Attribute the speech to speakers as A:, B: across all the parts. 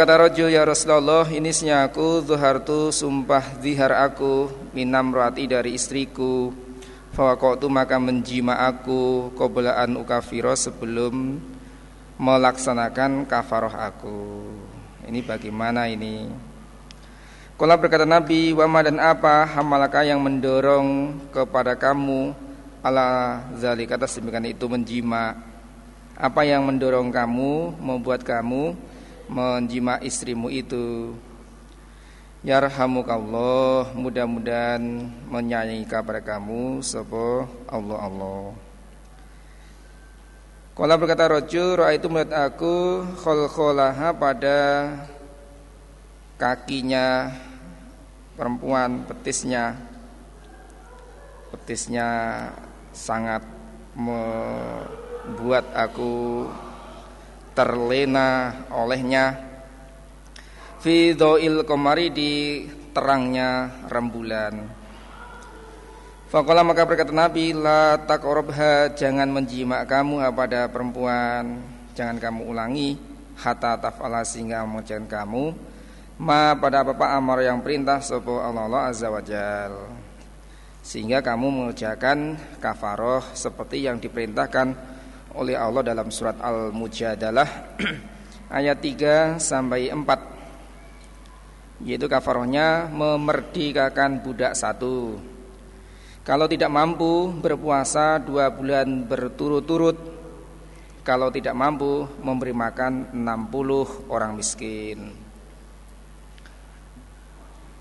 A: Berkata rojul ya Rasulullah ini aku Zuhartu sumpah zihar aku Minam rati dari istriku. Fawakotu maka menjima aku Kobelaan ukafiro sebelum Melaksanakan kafaroh aku. Ini bagaimana ini? Kala berkata Nabi Wama dan apa hamalaka yang mendorong kepada kamu Ala zalik atas demikian itu menjima. Apa yang mendorong kamu Membuat kamu menjima istrimu itu. Yarhamukallah mudah-mudahan menyayangi kepada kamu sapa Allah Allah. Kala berkata roju roa itu melihat aku khol-kholaha pada kakinya perempuan petisnya. Petisnya sangat membuat aku terlena olehnya. Fi dhail qamari di terangnya rembulan. Fakola maka berkata Nabi La takorobha jangan menjima kamu pada perempuan. Jangan kamu ulangi Hatta taf'ala sehingga mengerjakan kamu Ma pada apa-apa amar yang perintah Sopo Allah, Allah Azza wa Jal. Sehingga kamu mengerjakan kafaroh Seperti yang diperintahkan oleh Allah dalam surat Al-Mujadalah ayat 3 sampai 4 yaitu kafarohnya memerdekakan budak satu. Kalau tidak mampu berpuasa dua bulan berturut-turut kalau tidak mampu memberi makan 60 orang miskin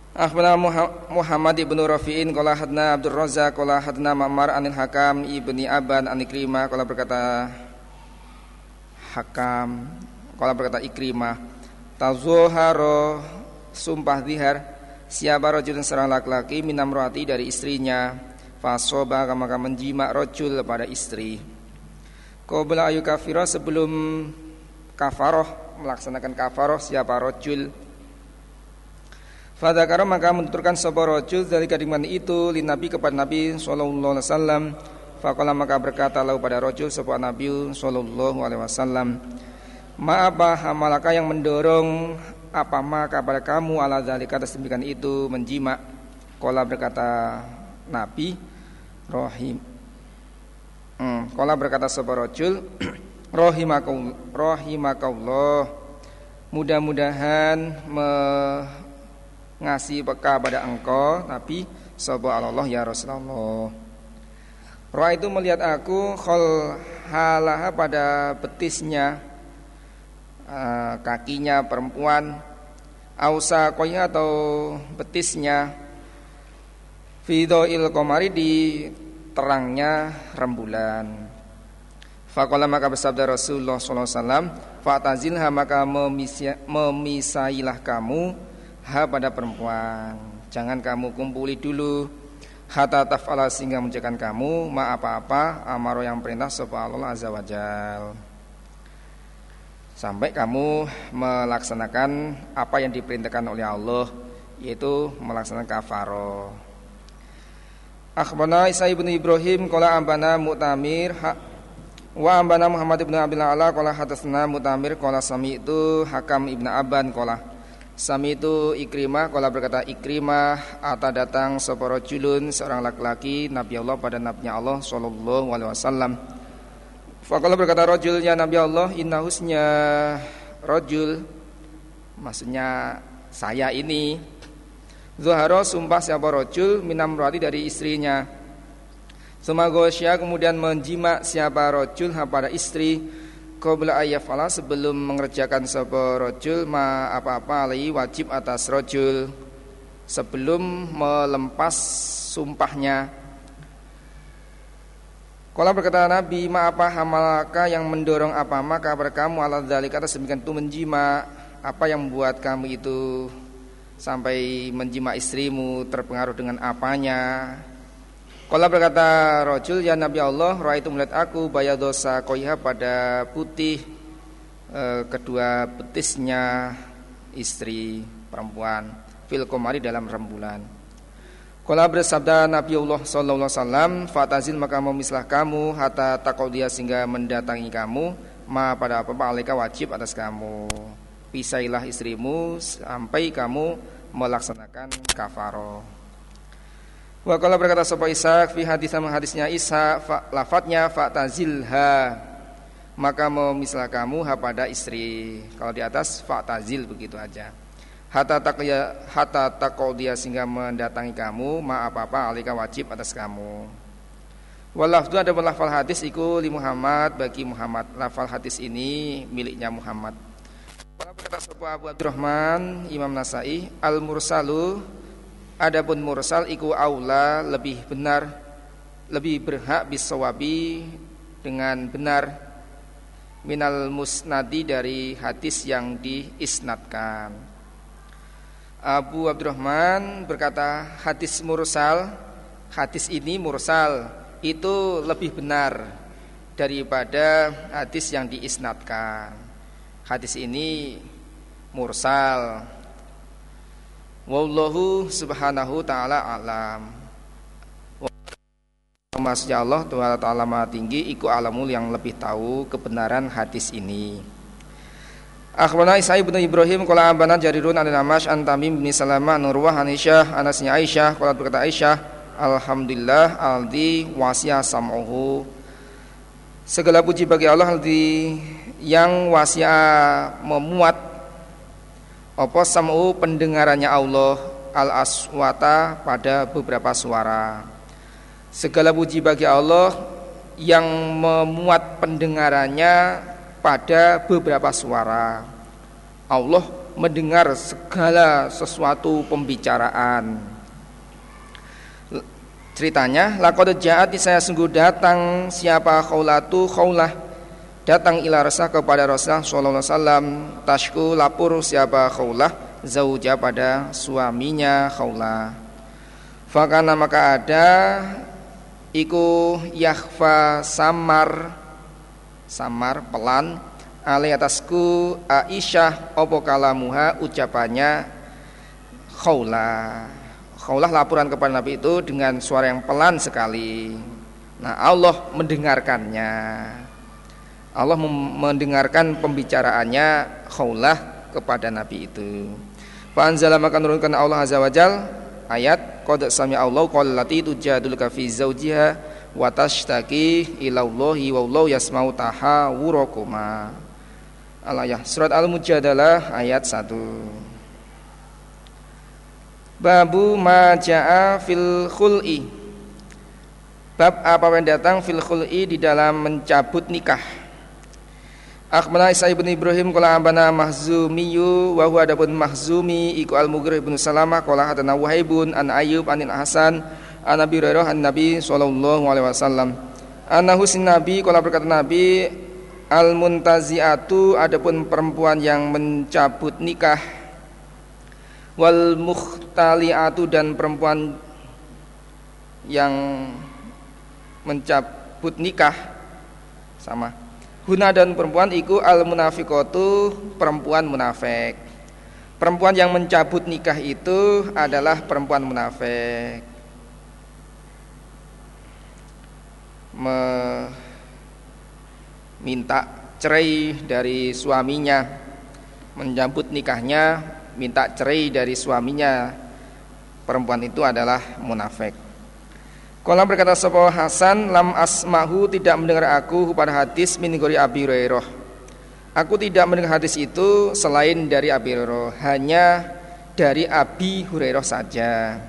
A: Akhbarana Muhammad ibnu Rafi'in qala hadna Abdul Razzaq qala hadna Ma'mar anil Hakam ibni Aban an Ikrimah qala berkata Hakam qala berkata Ikrimah tazuharo sumpah zihar siapa rajulun seorang laki-laki minam roti dari istrinya fasoba maka menjima rojul pada istri. Qabla ayu kafirah sebelum kafaroh melaksanakan kafaroh siapa rojul Fadakara maka menuturkan sebuah rojul dari kadiman itu li Nabi kepada Nabi Sallallahu Alaihi Wasallam. Maka berkata lalu pada rojul sebuah Nabi Sallallahu Alaihi Wasallam. Maapa hamalaka yang mendorong apa maka pada kamu ala zalika atas demikian itu menjima. Kola berkata Nabi Rohim. Hmm, kola berkata sebuah rojul Rohimakallah Mudah-mudahan me ngasih peka pada engkau Nabi Sobat Allah ya Rasulullah. Roh itu melihat aku khol halaha pada betisnya uh, kakinya perempuan ausa koya atau betisnya. Fido il komari di terangnya rembulan. Fakola maka bersabda Rasulullah SAW Fatazilha maka memisailah kamu ha pada perempuan jangan kamu kumpuli dulu. Hatta taf'ala sehingga menjakan kamu ma apa-apa amaro yang perintah sapa Allah azza wajal. Sampai kamu melaksanakan apa yang diperintahkan oleh Allah yaitu melaksanakan kafaro Akhbana Isa ibnu Ibrahim Kala ambana mu'tamir Wa ambana Muhammad ibnu Abdullah ala Kala hadasna mu'tamir Kala sami itu Hakam ibnu Aban Kala Sami itu Ikrimah Kalau berkata Ikrimah Ata datang Soporojulun Seorang laki-laki Nabi Allah pada Nabi Allah Sallallahu alaihi wasallam. Fakala berkata rojulnya Nabi Allah Inna husnya Rojul. Maksudnya Saya ini. Zuharo sumpah siapa rojul Minam roti dari istrinya. Sumagosya kemudian menjima siapa rojul pada istri qabla ayyafala sebelum mengerjakan sebuah rojul ma apa-apa alai wajib atas rojul sebelum melempas sumpahnya. Kalau berkata Nabi, ma apa hamalaka yang mendorong apa? Maka berkamu ala dzalik atas demikian itu menjima apa yang membuat kamu itu sampai menjima istrimu terpengaruh dengan apanya Kala berkata rojul ya Nabi Allah Roh itu melihat aku dosa koiha pada putih e, Kedua betisnya istri perempuan Fil komari dalam rembulan Kala bersabda Nabi Allah Sallallahu Wasallam Fatazil maka memislah kamu Hatta takau dia sehingga mendatangi kamu Ma pada apa-apa alika wajib atas kamu pisailah istrimu sampai kamu melaksanakan kafaro. Wa qala berkata sapa Ishaq fi hadis sama hadisnya Isa lafadznya fa'tazilha maka memislah kamu ha pada istri. Kalau di atas fa'tazil begitu aja. Hatta takya hatta dia sehingga mendatangi kamu ma apa-apa alika wajib atas kamu. Walafdu ada lafal hadis iku li Muhammad bagi Muhammad. Lafal hadis ini miliknya Muhammad. Berkata sebuah Abu Abdurrahman Imam Nasai al mursalu adapun mursal iku aula lebih benar lebih berhak bisawabi dengan benar minal musnadi dari hadis yang diisnadkan. Abu Abdurrahman berkata hadis mursal, hadis ini mursal itu lebih benar daripada hadis yang diisnadkan. Hadis ini mursal. Wallahu subhanahu taala alam. Maksudnya Allah Ta'ala maha tinggi Iku alamul yang lebih tahu kebenaran hadis ini Akhbarana Isa ibn Ibrahim Kala abana jarirun an namash an tamim bin Salamah Nurwah an Aisyah Anasnya Aisyah Kala berkata Aisyah Alhamdulillah aldi wasya sam'uhu Segala puji bagi Allah aldi yang wasya memuat apa sam'u pendengarannya Allah al aswata pada beberapa suara Segala puji bagi Allah yang memuat pendengarannya pada beberapa suara. Allah mendengar segala sesuatu pembicaraan. Ceritanya, laqad ja'at saya sungguh datang siapa khaulatu khaulah datang ila rasa kepada Rasulullah sallallahu alaihi wasallam tashku lapor siapa khaulah zauja pada suaminya khaulah. Fakana maka ada iku yakhfa samar samar pelan ali atasku Aisyah opo kalamuha? Ucapannya khawla khawlah laporan kepada Nabi itu dengan suara yang pelan sekali. Nah Allah mendengarkannya Allah mendengarkan pembicaraannya khawlah kepada Nabi itu. Fa'anzala maka menurunkan Allah Azza wa Jal ayat qad sami Allah qallati tujaduluka fi zawjiha wa tashtaki ila Allahi wallahu yasma'u tahawurakuma Al-ayah surat Al-Mujadalah ayat 1 Babu ma jaa fil khul'i. Bab apa yang datang fil khul'i di dalam mencabut nikah Akhbarana Isa ibn Ibrahim qala ambana Mahzumiyu wa huwa adapun Mahzumi iku Al-Mughirah ibn Salamah qala hadana Wahaibun an Ayyub anil Hasan an Nabi Hurairah an Nabi sallallahu alaihi wasallam. Anahu sin Nabi qala berkata Nabi Al-muntaziatu adapun perempuan yang mencabut nikah. Wal mukhtaliatu dan perempuan yang mencabut nikah. Sama Guna dan perempuan iku al munafikotu perempuan munafik. Perempuan yang mencabut nikah itu adalah perempuan munafik. Meminta cerai dari suaminya, mencabut nikahnya, minta cerai dari suaminya. Perempuan itu adalah munafik. Kala berkata sapa Hasan lam asmahu tidak mendengar aku pada hadis min Abi Hurairah. Aku tidak mendengar hadis itu selain dari Abi Hurairah, hanya dari Abi Hurairah saja.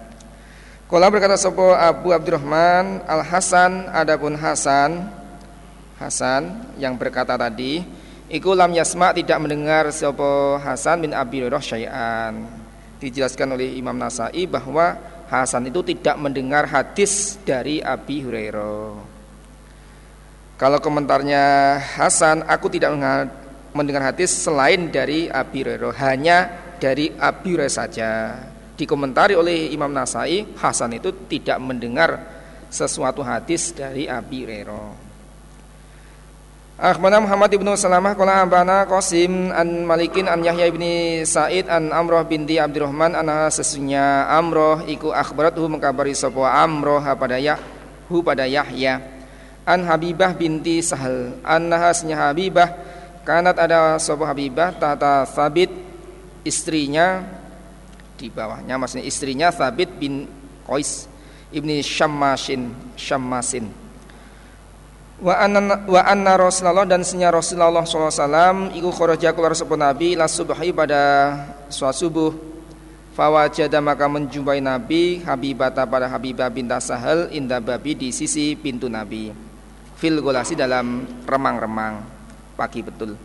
A: Kala berkata sapa Abu Abdurrahman Al Hasan adapun Hasan Hasan yang berkata tadi Iku lam yasma tidak mendengar sapa Hasan bin Abi Hurairah syai'an. Dijelaskan oleh Imam Nasai bahwa Hasan itu tidak mendengar hadis dari Abi Hurairah. Kalau komentarnya Hasan, aku tidak mendengar hadis selain dari Abi Hurairah, hanya dari Abi Hurairah saja. Dikomentari oleh Imam Nasai, Hasan itu tidak mendengar sesuatu hadis dari Abi Hurairah. Akhbarana Muhammad ibnu Salamah qala ambana Qasim an Malikin an Yahya ibni Said an Amroh binti Abdurrahman anha sesungguhnya Amroh iku akhbaratuhu mengkabari sapa Amroh pada Yahhu pada Yahya. An Habibah binti Sahal annaha Habibah kanat ada sebuah Habibah tata Sabit istrinya di bawahnya maksudnya istrinya Sabit bin Qais ibni Syammasin Syammasin wa anna wa anna Rasulullah dan senya Rasulullah SAW iku kharaja keluar sapa Nabi la subhi pada suatu subuh. Fawajada maka menjumpai Nabi Habibata pada Habibah binta Sahal inda babi di sisi pintu Nabi. Fil golasi dalam remang-remang pagi betul.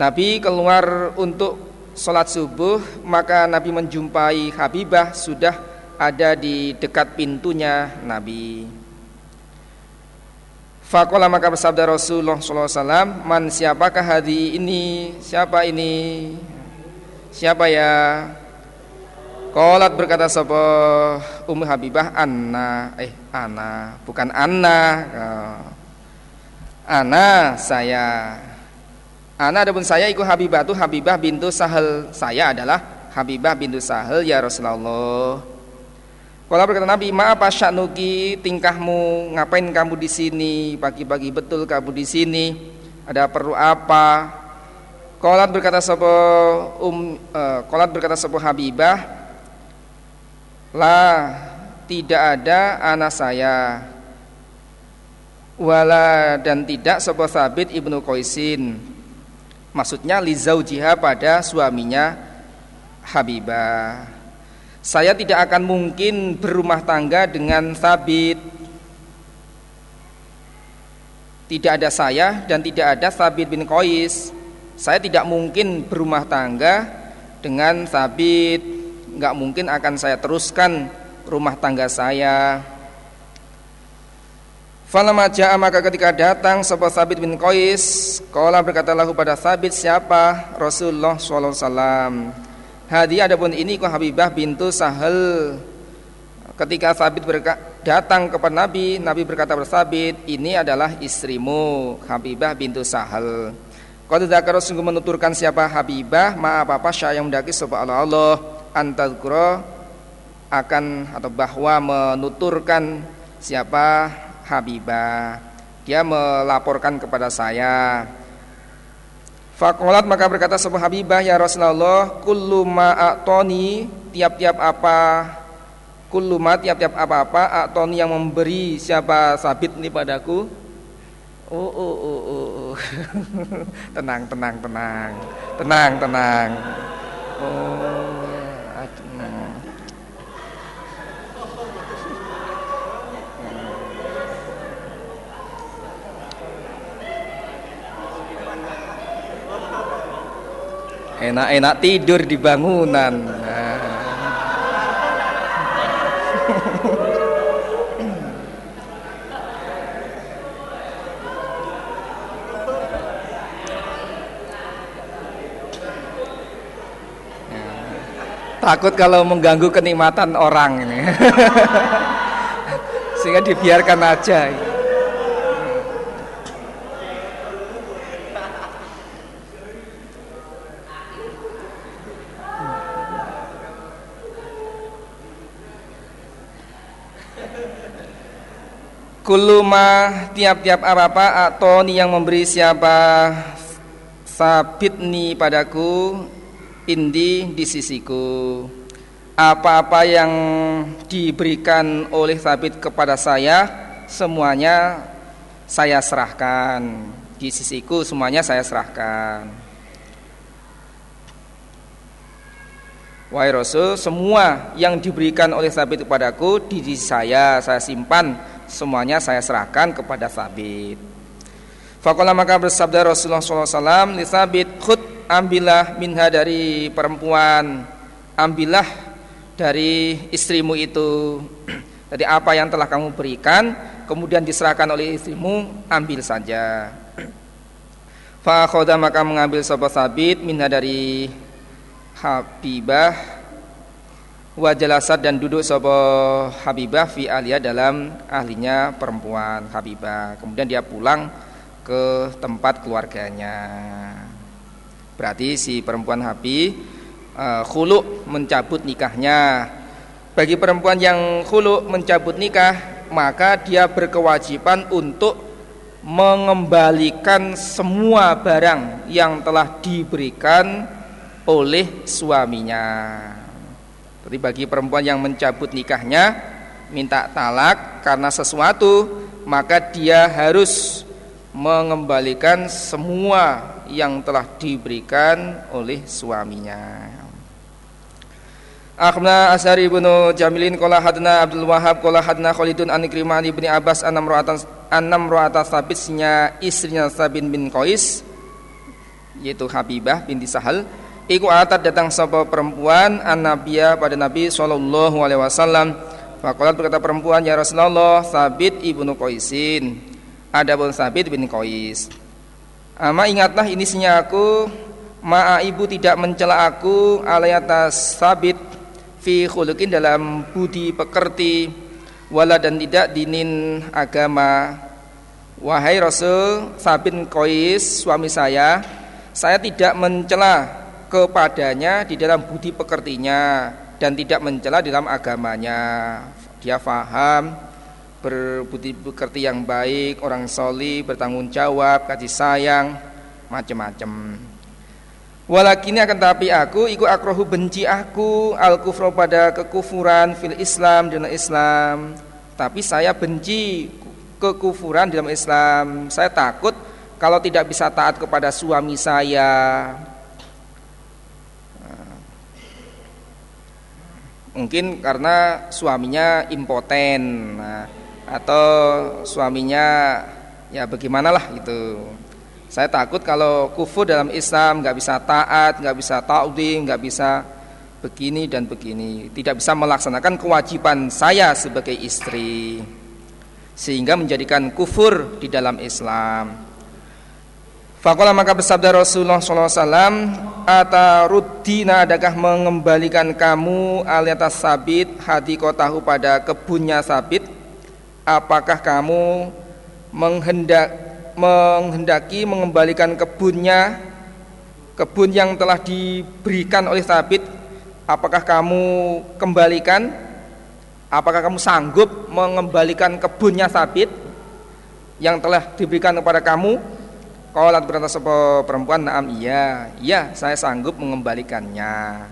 A: Nabi keluar untuk sholat subuh maka Nabi menjumpai Habibah sudah ada di dekat pintunya Nabi Fakola maka bersabda Rasulullah SAW Man siapakah hari ini? Siapa ini? Siapa ya? Kolat berkata sapa? Ummu Habibah Anna. Eh Anna Bukan Anna. Oh. Anna saya. Anna adapun saya ikut Habibah itu Habibah bintu Sahel Saya adalah Habibah bintu Sahel ya Rasulullah kalau berkata Nabi, maaf syaknuki tingkahmu, ngapain kamu di sini? Pagi-pagi betul kamu di sini. Ada perlu apa? Kolat berkata sopo um, uh, kolat berkata sopo Habibah, lah tidak ada anak saya, wala dan tidak sopo Sabit ibnu Qaisin. Maksudnya lizaujiha pada suaminya Habibah. Saya tidak akan mungkin berumah tangga dengan Sabit Tidak ada saya dan tidak ada Sabit bin Qais. Saya tidak mungkin berumah tangga dengan Sabit Nggak mungkin akan saya teruskan rumah tangga saya. Falamma ja'a maka ketika datang sebuah Sabit bin Qais berkata lahu pada Sabit siapa? Rasulullah SAW Hadi adapun ini ku Habibah bintu Sahel. Ketika Sabit datang kepada Nabi, Nabi berkata kepada Sabit, ini adalah istrimu Habibah bintu Sahel. Kau tidak sungguh menuturkan siapa Habibah, ma apa apa syah yang mendaki sebab Allah Allah antadkuro akan atau bahwa menuturkan siapa Habibah. Dia melaporkan kepada saya Fakolat maka berkata sebuah Habibah ya Rasulullah kullu ma'atoni tiap-tiap apa kullu ma tiap-tiap apa-apa atoni yang memberi siapa sabit ini padaku? Oh oh oh oh, oh. tenang tenang tenang. Tenang tenang. Oh enak-enak tidur di bangunan. Takut kalau mengganggu kenikmatan orang ini. Sehingga dibiarkan aja Kuluma tiap-tiap apa-apa atau ni yang memberi siapa sabitni padaku indi di sisiku. Apa-apa yang diberikan oleh sabit kepada saya semuanya saya serahkan. Di sisiku semuanya saya serahkan. Wahai Rasul semua yang diberikan oleh sabit kepadaku di sisi saya saya simpan semuanya saya serahkan kepada Sabit. Fakola maka bersabda Rasulullah SAW Sabit khut ambillah minha dari perempuan. Ambillah dari istrimu itu. Jadi apa yang telah kamu berikan Kemudian diserahkan oleh istrimu Ambil saja. Fakhoda maka mengambil sobat sabit Minha dari Habibah Wajalasat dan duduk sopo Habibah fi alia dalam ahlinya perempuan Habibah. Kemudian dia pulang ke tempat keluarganya. Berarti si perempuan Habib uh, khuluk mencabut nikahnya. Bagi perempuan yang khuluk mencabut nikah, maka dia berkewajiban untuk mengembalikan semua barang yang telah diberikan oleh suaminya. Jadi bagi perempuan yang mencabut nikahnya minta talak karena sesuatu, maka dia harus mengembalikan semua yang telah diberikan oleh suaminya. Akhna Asari ibnu Jamilin Kola hadna Abdul Wahab Kola hadna Khalidun an Ikrimah ibni Abbas anam ro'atan anam ro'atan sabitnya istrinya Sabin bin Qais yaitu Habibah binti Sahal Iku atat datang sebuah perempuan an Nabiya pada Nabi Shallallahu Alaihi Wasallam. Fakolat berkata perempuan ya Rasulullah Sabit ibnu Qaisin. Ada pun Sabit bin Qais. Ama ingatlah ini aku Ma'a ibu tidak mencela aku alayata Sabit fi khuluqin dalam budi pekerti wala dan tidak dinin agama wahai Rasul Sabin Qais suami saya saya tidak mencela kepadanya di dalam budi pekertinya dan tidak mencela dalam agamanya dia faham berbudi pekerti yang baik orang soli bertanggung jawab kasih sayang macam-macam Walakini akan tapi aku iku akrohu benci aku al kufro pada kekufuran fil Islam dalam Islam. Tapi saya benci kekufuran dalam Islam. Saya takut kalau tidak bisa taat kepada suami saya. Mungkin karena suaminya impoten nah, atau suaminya ya bagaimanalah gitu. Saya takut kalau kufur dalam Islam nggak bisa taat, nggak bisa ta'udim, nggak bisa begini dan begini, tidak bisa melaksanakan kewajiban saya sebagai istri, sehingga menjadikan kufur di dalam Islam. Fakola maka bersabda Rasulullah SAW Atarudina adakah mengembalikan kamu aliatas sabit hati kotahu pada kebunnya sabit? Apakah kamu menghendak menghendaki mengembalikan kebunnya kebun yang telah diberikan oleh Sabit? Apakah kamu kembalikan? Apakah kamu sanggup mengembalikan kebunnya Sabit yang telah diberikan kepada kamu kalau berkata sebuah perempuan naam iya iya saya sanggup mengembalikannya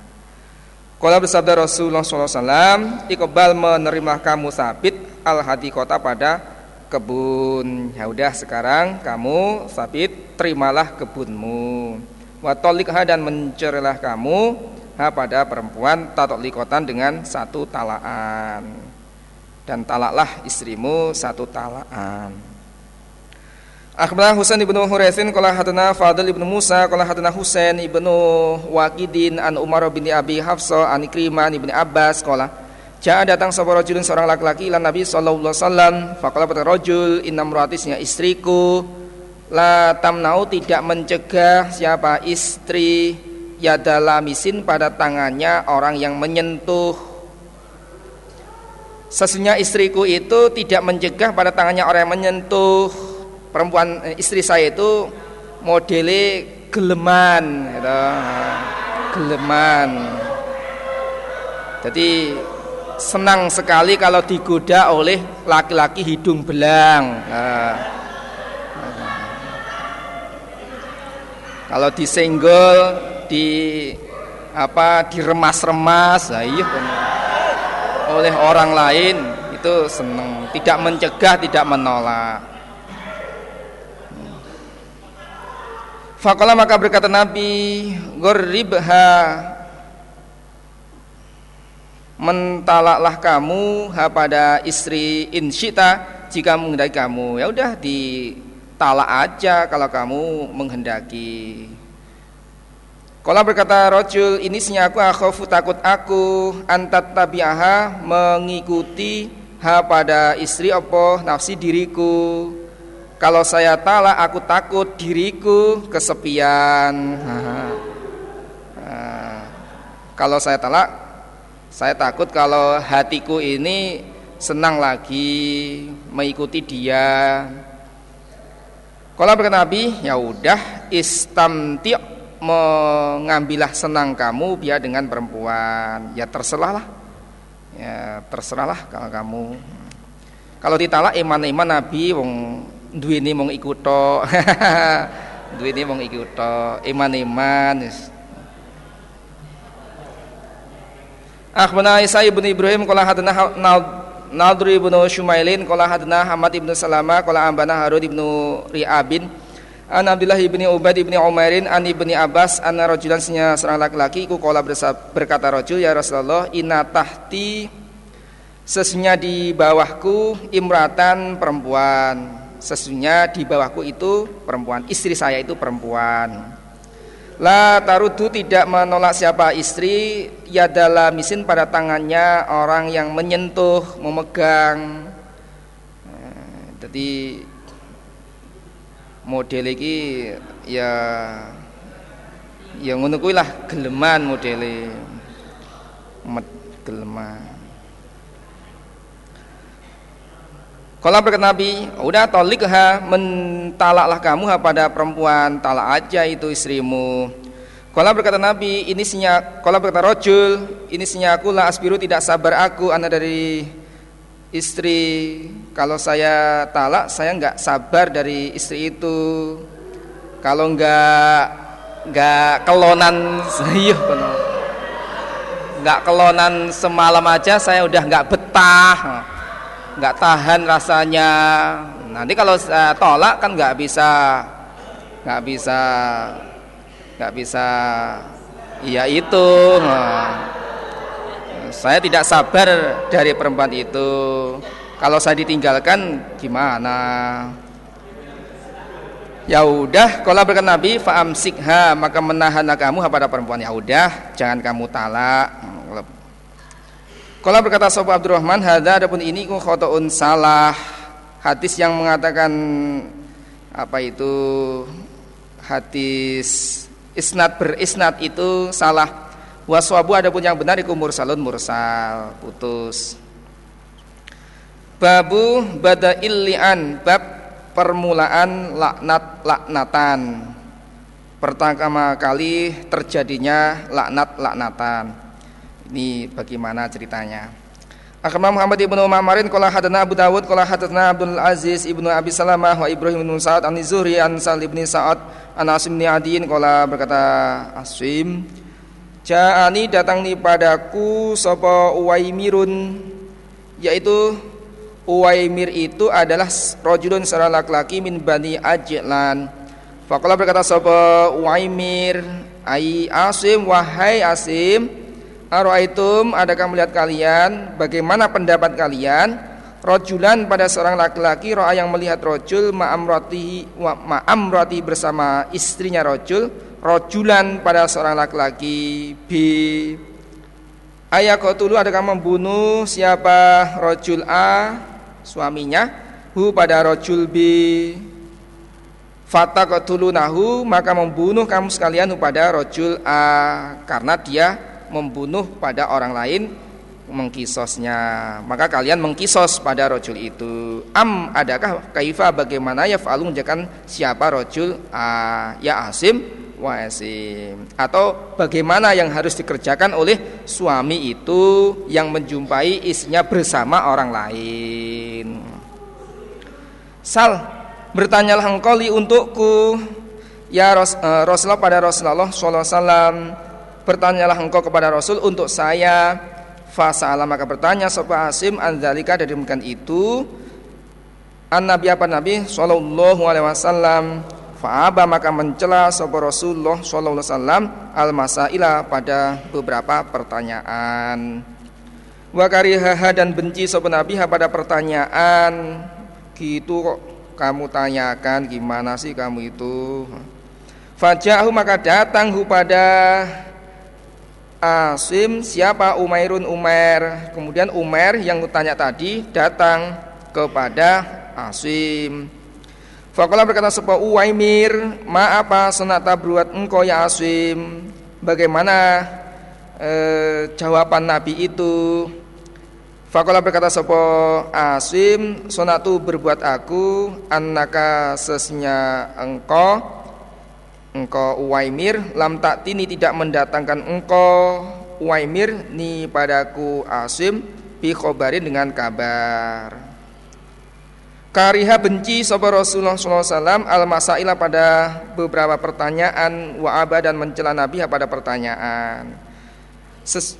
A: kalau bersabda Rasulullah SAW Iqbal menerima kamu sabit al kota pada kebun. Ya udah sekarang kamu sabit terimalah kebunmu. Watolikha dan mencerilah kamu ha pada perempuan likotan dengan satu talaan. Dan talaklah istrimu satu talaan. Akhbarana Husain ibnu Huraisin qala hadana Fadl ibnu Musa qala hadana Husain ibnu Waqidin an Umar bin Abi Hafsah an Ikrimah ibnu Abbas qala Ja'a datang seorang rajulun seorang laki-laki ilan Nabi sallallahu alaihi wasallam faqala pada rajul inna muratisnya istriku la tamnau tidak mencegah siapa istri yadalamisin pada tangannya orang yang menyentuh. Sesungguhnya istriku itu tidak mencegah pada tangannya orang yang menyentuh perempuan eh, istri saya itu modele geleman gitu. geleman jadi senang sekali kalau digoda oleh laki-laki hidung belang. Nah, kalau disenggol, di apa diremas-remas, nah oleh orang lain itu senang, tidak mencegah, tidak menolak. Fakola maka berkata Nabi, Gorribha mentalaklah kamu ha pada istri insyita jika menghendaki kamu. Ya udah ditalak aja kalau kamu menghendaki. Kalau berkata rojul ini aku akhofu takut aku antat tabiaha mengikuti ha pada istri opo nafsi diriku kalau saya talak aku takut diriku kesepian nah, kalau saya talak saya takut kalau hatiku ini senang lagi mengikuti dia. Kalau berkata Nabi, ya udah istamti mengambillah senang kamu biar dengan perempuan. Ya terserahlah. Ya terserahlah kalau kamu. Kalau ditalak iman-iman Nabi wong duwene mung iku tok. Duwene mung iku tok. Iman-iman Akhbarana Isa ibn Ibrahim qala hadana Nadri ibn Shumailin qala hadana Hamad ibn Salama qala ambana Harun ibn Ri'abin. An Abdullah ibni Ubaid ibni Umairin an ibni Abbas anna rajulan seorang laki-laki iku berkata rajul ya Rasulullah inna tahti Sesungguhnya di bawahku imratan perempuan Sesungguhnya di bawahku itu perempuan Istri saya itu perempuan. La tarudu tidak menolak siapa istri Yadala misin pada tangannya orang yang menyentuh, memegang. Eh, Jadi model iki ya yang ngono lah geleman modele. Geleman Kalau berkata Nabi, udah tolikha mentalaklah kamu pada perempuan, talak aja itu istrimu. Kalau berkata Nabi, ini sinya, kalau berkata rojul, ini sinya aku lah asbiru tidak sabar aku, anak dari istri. Kalau saya talak, saya nggak sabar dari istri itu. Kalau nggak nggak kelonan, iya nggak kelonan semalam aja, saya udah nggak betah nggak tahan rasanya. Nanti kalau uh, tolak kan nggak bisa nggak bisa nggak bisa. Iya itu nah, saya tidak sabar dari perempuan itu. Kalau saya ditinggalkan gimana? Ya udah kalau berkata Nabi faamsikha maka menahan kamu kepada perempuan. Ya udah jangan kamu talak kalau berkata Sopo Abdurrahman, hada adapun ini ku khotoun salah. Hadis yang mengatakan apa itu hadis isnad berisnad itu salah. Waswabu adapun yang benar iku mursalun mursal, putus. Babu bada li'an bab permulaan laknat laknatan. Pertama kali terjadinya laknat laknatan. Ini bagaimana ceritanya. Akhbarana Muhammad ibnu Ma'marin qala hadatsana Abu Dawud qala hadatsana Abdul Aziz ibnu Abi Salamah wa Ibrahim bin Sa'ad an Zuhri an Sa'id bin Sa'ad an Asim bin Adiin qala berkata Asim Ja'ani datang ni padaku sapa Uwaimirun yaitu Uwaimir itu adalah rajulun seorang laki-laki min Bani Ajlan. Faqala berkata sapa Uwaimir ai Asim wahai Asim Aroaitum adakah melihat kalian? Bagaimana pendapat kalian? Rojulan pada seorang laki-laki roa yang melihat rojul ma'amrati ma'amrati bersama istrinya rojul. Rojulan pada seorang laki-laki b ayah kau tulu adakah membunuh siapa rojul a suaminya? Hu pada rojul b. Fata nahu maka membunuh kamu sekalian pada rojul a karena dia membunuh pada orang lain mengkisosnya. Maka kalian mengkisos pada rojul itu. Am adakah kaifa bagaimana ya fa'alu menjakan siapa rojul? A ya asim wa asim. Atau bagaimana yang harus dikerjakan oleh suami itu yang menjumpai istrinya bersama orang lain? Sal bertanyalah engkau li untukku. Ya uh, Rasulullah pada Rasulullah sallallahu alaihi wasallam bertanyalah engkau kepada Rasul untuk saya fasa'ala maka bertanya sapa Asim anzalika dari demikian itu? An nabi apa nabi? Sallallahu alaihi wasallam. Fa'aba maka mencela sapa Rasulullah sallallahu alaihi wasallam al masaila pada beberapa pertanyaan. Wa karihaha dan benci sapa nabi pada pertanyaan gitu kok kamu tanyakan gimana sih kamu itu? Fajahu maka datang pada Asim siapa Umairun Umair? Kemudian Umair yang kutanya tadi datang kepada Asim. Fakola berkata sebuah Uwaimir Ma apa senata beruat engkau ya Asim. Bagaimana eh, jawaban Nabi itu? Fakola berkata sebuah Asim Sonatu berbuat aku Annaka sesnya engkau engkau Uwaimir lam tak tini tidak mendatangkan engkau Uwaimir ni padaku Asim bi khobarin dengan kabar Kariha benci sapa Rasulullah SAW al masaila pada beberapa pertanyaan wa aba dan mencela Nabi pada pertanyaan. Ses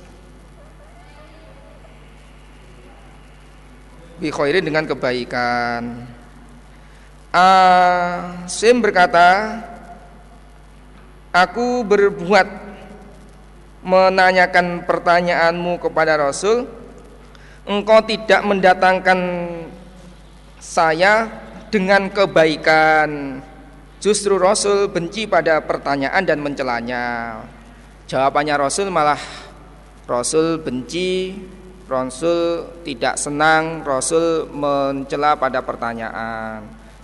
A: bi khairin dengan kebaikan. Asim berkata, aku berbuat menanyakan pertanyaanmu kepada Rasul, engkau tidak mendatangkan saya dengan kebaikan. Justru Rasul benci pada pertanyaan dan mencelanya. Jawabannya Rasul malah Rasul benci, Rasul tidak senang, Rasul mencela pada pertanyaan.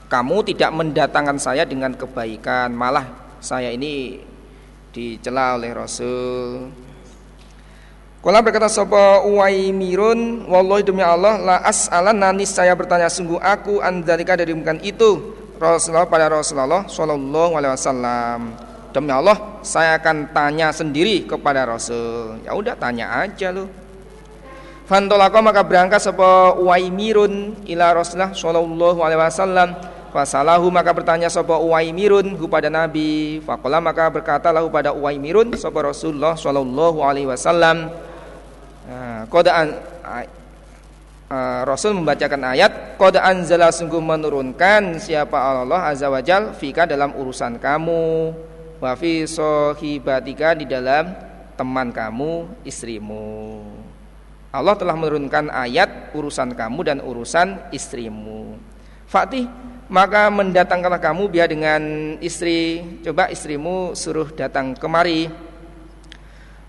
A: Kamu tidak mendatangkan saya dengan kebaikan, malah saya ini dicela oleh Rasul. Kala berkata sapa Uwaimirun wallahi demi Allah la as'alan nanis saya bertanya sungguh aku andzalika dari bukan itu Rasulullah pada Rasulullah sallallahu alaihi wasallam. Demi Allah saya akan tanya sendiri kepada Rasul. Ya udah tanya aja lu. Fantolako maka berangkat sapa Uwaimirun ila Rasulullah sallallahu alaihi wasallam. Fasalahu maka bertanya sapa Uwaimirun kepada Nabi. Faqala maka berkata lahu pada Uwaimirun sapa Rasulullah sallallahu alaihi wasallam. Kodaan uh, Rasul membacakan ayat Qad anzala sungguh menurunkan siapa Allah azza wajal fika dalam urusan kamu wa fi sohibatika di dalam teman kamu istrimu Allah telah menurunkan ayat urusan kamu dan urusan istrimu Fatih maka mendatangkanlah kamu biar dengan istri coba istrimu suruh datang kemari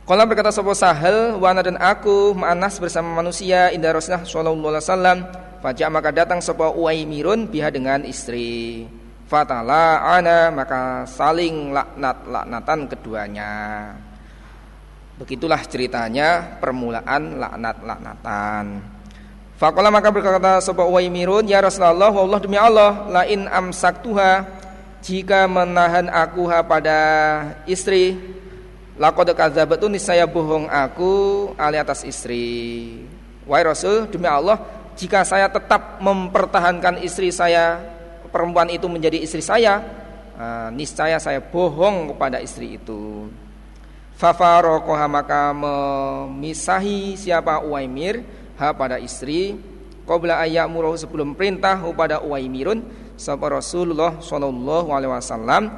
A: Kala berkata sapa Sahal, wana dan aku ma'anas bersama manusia indah Rasulullah sallallahu alaihi wasallam. Fajak maka datang sapa Uaimirun biha dengan istri. Fatala ana maka saling laknat laknatan keduanya. Begitulah ceritanya permulaan laknat laknatan. Fakola maka berkata sapa Uaimirun ya Rasulullah Allah demi Allah la in amsaktuha jika menahan aku pada istri Laqad kadzabtu niscaya bohong aku ali atas istri. Wahai Rasul, demi Allah, jika saya tetap mempertahankan istri saya, perempuan itu menjadi istri saya, niscaya saya bohong kepada istri itu. Fafarokoha maka memisahi siapa Uwaimir ha pada istri Qabla ayat murahu sebelum perintah kepada Uwaimirun Sapa Rasulullah Sallallahu Alaihi Wasallam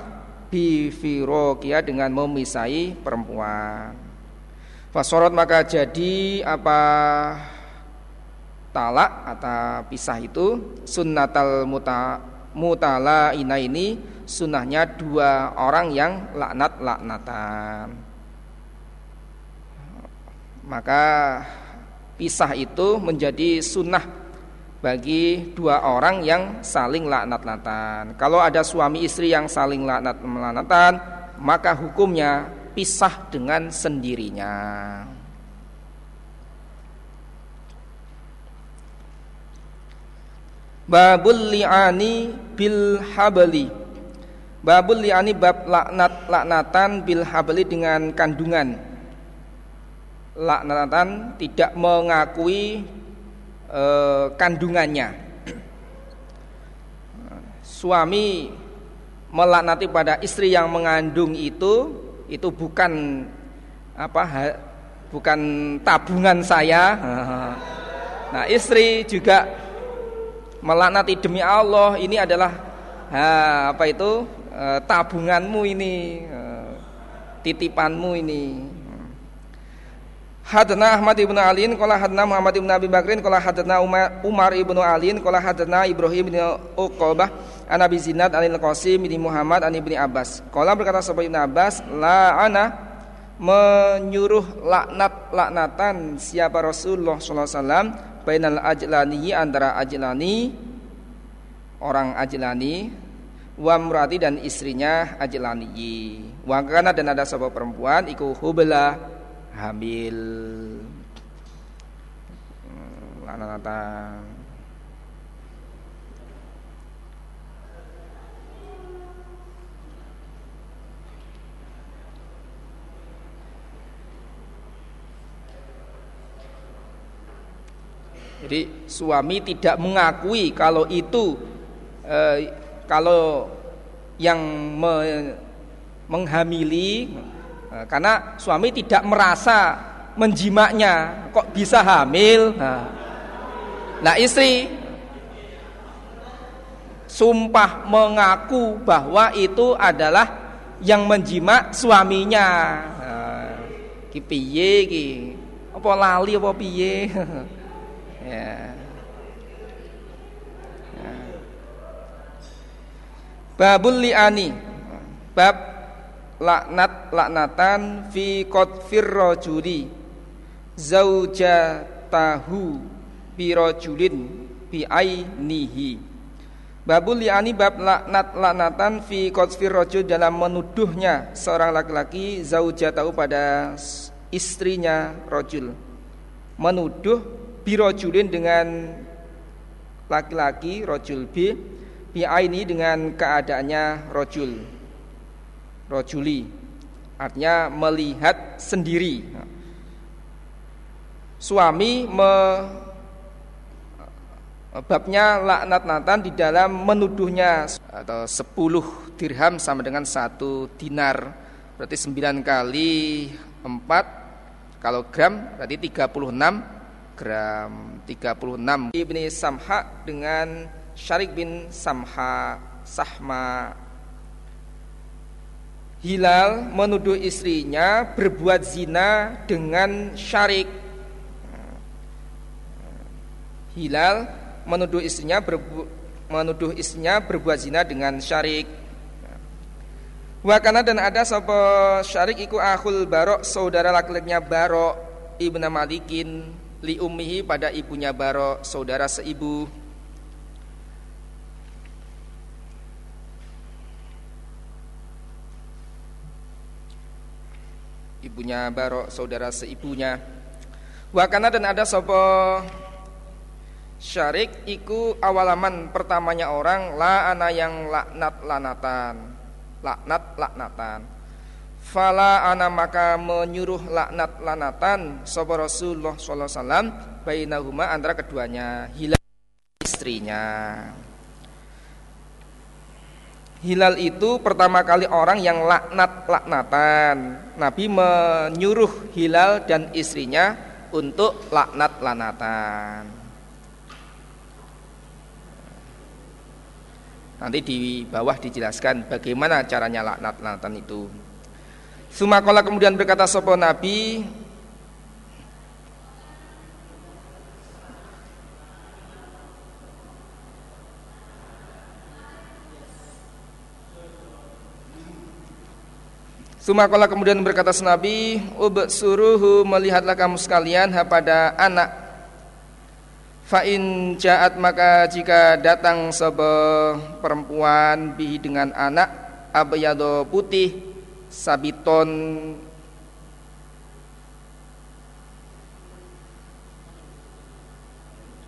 A: bifirokia dengan memisai perempuan. Fasorot maka jadi apa talak atau pisah itu sunnatal muta mutala ina ini sunnahnya dua orang yang laknat laknatan. Maka pisah itu menjadi sunnah bagi dua orang yang saling laknat-laknatan. Kalau ada suami istri yang saling laknat-laknatan, maka hukumnya pisah dengan sendirinya. Babul li'ani bil habli. Babul li'ani bab laknat laknatan bil habli dengan kandungan. Laknatan tidak mengakui eh, kandungannya. Suami melaknati pada istri yang mengandung itu itu bukan apa bukan tabungan saya. Nah, istri juga melaknati demi Allah ini adalah ha, apa itu e, tabunganmu ini e, titipanmu ini Hadna Ahmad ibnu Aliin Kola hadna Muhammad ibnu Abi Bakrin Kola hadna Umar, Umar ibnu Aliin Kola hadna Ibrahim ibnu Uqobah An Abi Zinad Anil Qasim ibni Muhammad An ibni Abbas. Kola berkata sahabat ibnu Abbas La ana menyuruh laknat laknatan siapa Rasulullah SAW Bainal ajlani antara ajlani Orang ajlani Wa murati dan istrinya ajlani. Wa dan ada sebuah perempuan Iku hubla hamil lanatan Jadi suami tidak mengakui kalau itu eh, kalau yang me, menghamili eh, karena suami tidak merasa menjimaknya kok bisa hamil. Nah, nah istri sumpah mengaku bahwa itu adalah yang menjimak suaminya. Nah, ki piye? Apa lali apa piye? ya. Babul li'ani Bab laknat laknatan fi qadfir rajuli zaujatahu bi rajulin bi ainihi. Babul li'ani bab laknat laknatan fi qadfir rajul dalam menuduhnya seorang laki-laki zaujatahu pada istrinya rajul. Menuduh bi rajulin dengan laki-laki rajul bi bi'aini dengan keadaannya rojul rojuli. Artinya melihat sendiri. Suami me, babnya laknat natan di dalam menuduhnya atau 10 dirham sama dengan satu dinar. Berarti 9 kali 4 kalau gram berarti 36 gram. 36 Ibni Samha dengan Syarik bin Samha Sahma Hilal menuduh istrinya berbuat zina dengan Syarik. Hilal menuduh istrinya berbu menuduh istrinya berbuat zina dengan Syarik. Wakana dan ada sopo Syarik iku akhul Barok saudara laki-lakinya Barok ibnu Malikin li ummihi pada ibunya Barok saudara seibu ibunya Barok saudara seibunya. Wakana dan ada sopo Syarik iku awalaman pertamanya orang la ana yang laknat lanatan laknat laknatan Fala ana maka menyuruh laknat lanatan Sopo Rasulullah Sallallahu Alaihi Wasallam antara keduanya Hilang istrinya Hilal itu pertama kali orang yang laknat-laknatan. Nabi menyuruh Hilal dan istrinya untuk laknat-lanatan. Nanti di bawah dijelaskan bagaimana caranya laknat-lanatan itu. Sumakola kemudian berkata sopo Nabi Sumakola kemudian berkata Nabi, suruhu melihatlah kamu sekalian pada anak. Fa'in jaat maka jika datang sebuah perempuan bihi dengan anak abayado putih sabiton.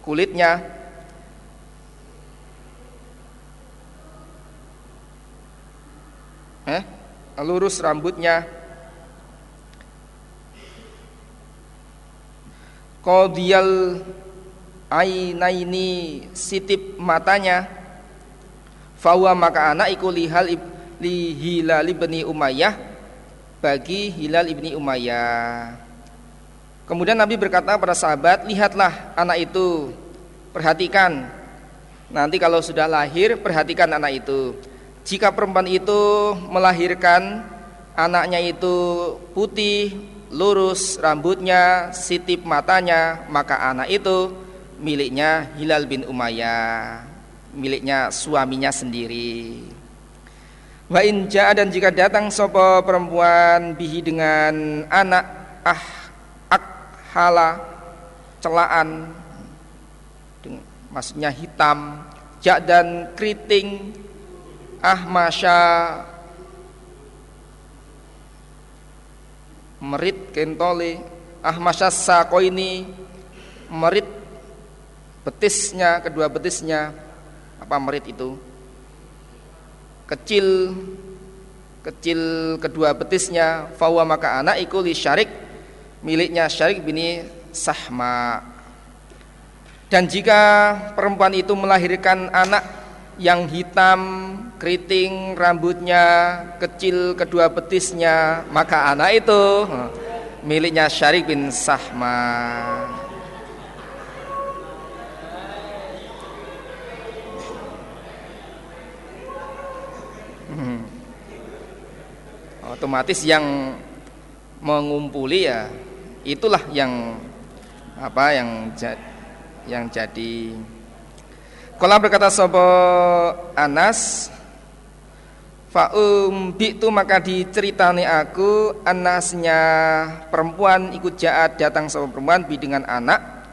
A: Kulitnya. Eh lurus rambutnya Qadiyal ainaini sitip matanya Fawa maka anak iku lihal li Hilal ibni Umayyah bagi Hilal ibni Umayyah. Kemudian Nabi berkata pada sahabat, lihatlah anak itu, perhatikan. Nanti kalau sudah lahir, perhatikan anak itu. Jika perempuan itu melahirkan anaknya itu putih, lurus rambutnya, sitip matanya, maka anak itu miliknya Hilal bin Umayyah, miliknya suaminya sendiri. Wa inja dan jika datang sopo perempuan bihi dengan anak ah akhala celaan maksudnya hitam jak dan keriting ahmasya merit kentole ahmasya sako ini merit betisnya kedua betisnya. Apa merit itu? Kecil kecil kedua betisnya. Fawa maka anak iku li syarik. Miliknya syarik bini sahma. Dan jika perempuan itu melahirkan anak yang hitam, keriting, rambutnya kecil, kedua betisnya, maka anak itu miliknya Syarik bin Sahma. Hmm. Otomatis yang mengumpuli ya itulah yang apa yang yang jadi Kala berkata sopo Anas Fa'um bi'tu maka diceritani aku Anasnya perempuan ikut jahat datang sama perempuan bi dengan anak.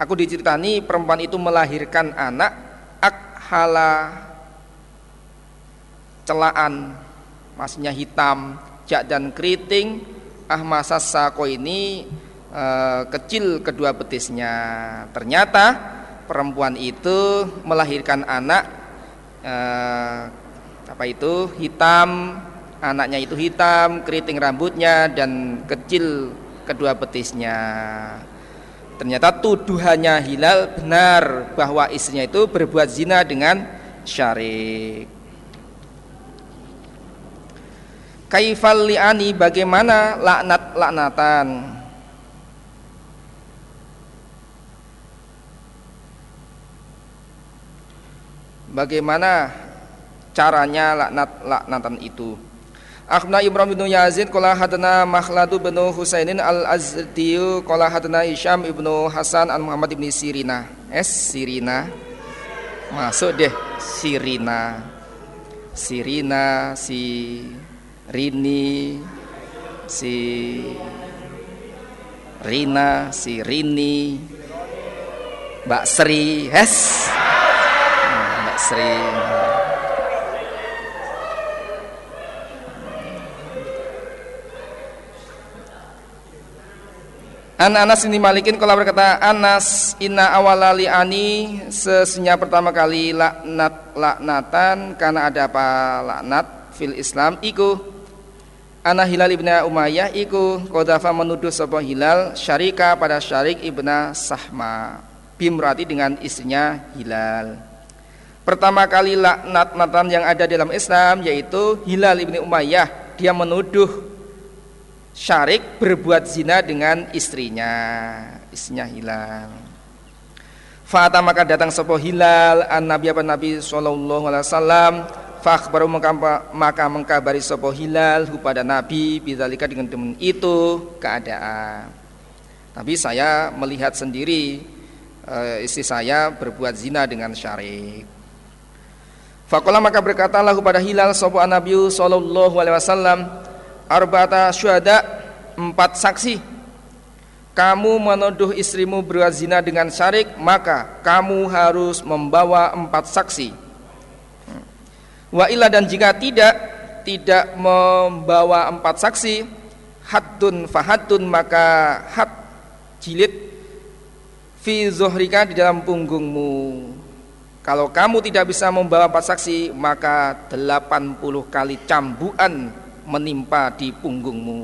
A: Aku diceritani perempuan itu melahirkan anak Akhala celaan Maksudnya hitam Jak dan keriting Ahmasas sako ini uh, kecil kedua betisnya. Ternyata perempuan itu melahirkan anak eh, apa itu? Hitam anaknya itu hitam keriting rambutnya dan kecil kedua betisnya. Ternyata tuduhannya Hilal benar bahwa istrinya itu berbuat zina dengan syarik. Kaifal li'ani bagaimana laknat laknatan bagaimana caranya laknat laknatan itu. Akhna Ibrahim bin Yazid qala hadana Makhladu bin Husainin al-Azdiyu qala hadana Hisham ibnu Hasan an Muhammad ibn Sirina. Es Sirina? Masuk deh Sirina. Sirina si Rini si Rina si Rini. Mbak Sri es Sri An Anas ini Malikin kalau berkata Anas inna awalali ani sesungguhnya pertama kali laknat laknatan karena ada apa? Laknat fil Islam iku. Ana Hilal ibn Umayyah iku. Kodafa menuduh sebuah Hilal syarika pada syarik ibna Sahma. Bimrati dengan istrinya Hilal. Pertama kali laknat natan yang ada dalam Islam yaitu Hilal ibni Umayyah. Dia menuduh Syarik berbuat zina dengan istrinya, istrinya Hilal. Fata maka datang sebuah Hilal an Nabi apa Nabi Sallallahu Alaihi Wasallam. baru maka mengkabari sebuah Hilal kepada Nabi bidzalika dengan teman itu keadaan. Tapi saya melihat sendiri eh, istri saya berbuat zina dengan syarik. Fakola maka berkatalah kepada Hilal sopo Nabi Sallallahu Alaihi Wasallam arba'ata syuhada empat saksi. Kamu menuduh istrimu berzina dengan syarik maka kamu harus membawa empat saksi. Wa illa dan jika tidak tidak membawa empat saksi haddun fahadun maka had jilid fi zuhrika di dalam punggungmu. Kalau kamu tidak bisa membawa empat saksi, maka 80 kali cambukan menimpa di punggungmu.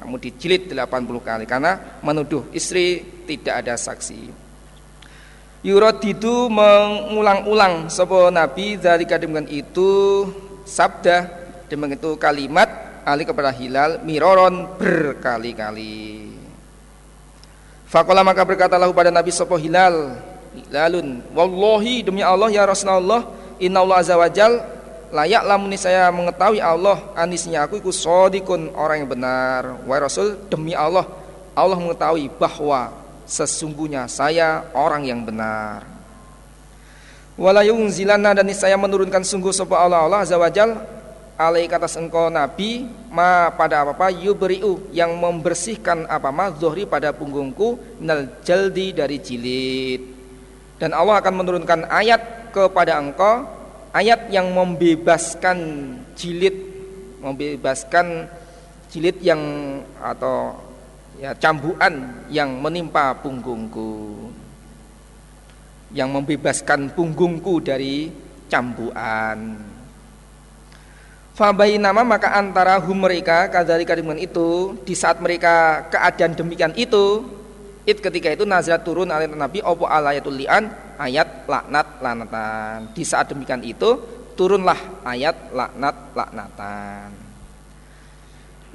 A: Kamu dijilid 80 kali karena menuduh istri tidak ada saksi. Yurod itu mengulang-ulang sebuah Nabi dari dengan itu sabda demikian itu kalimat ali kepada Hilal miroron berkali-kali. Fakola maka berkatalah kepada Nabi sebuah Hilal lalun wallahi demi Allah ya Rasulullah inna Allah azza wajal layak lamuni saya mengetahui Allah anisnya aku ikut sodikun orang yang benar. Wahai Rasul demi Allah Allah mengetahui bahwa sesungguhnya saya orang yang benar. Walayung zilana dan saya menurunkan sungguh sebab Allah Allah azza wajal alaik atas engkau Nabi ma pada apa-apa yubriu yang membersihkan apa ma zuhri pada punggungku nal jaldi dari jilid. Dan Allah akan menurunkan ayat kepada engkau ayat yang membebaskan jilid membebaskan jilid yang atau ya cambuan yang menimpa punggungku. Yang membebaskan punggungku dari cambuan Fabai nama maka antara hum mereka kadalika dengan itu di saat mereka keadaan demikian itu It ketika itu nazarat turun alaihi Nabi opo alayatul li'an ayat laknat lanatan. Di saat demikian itu turunlah ayat laknat laknatan.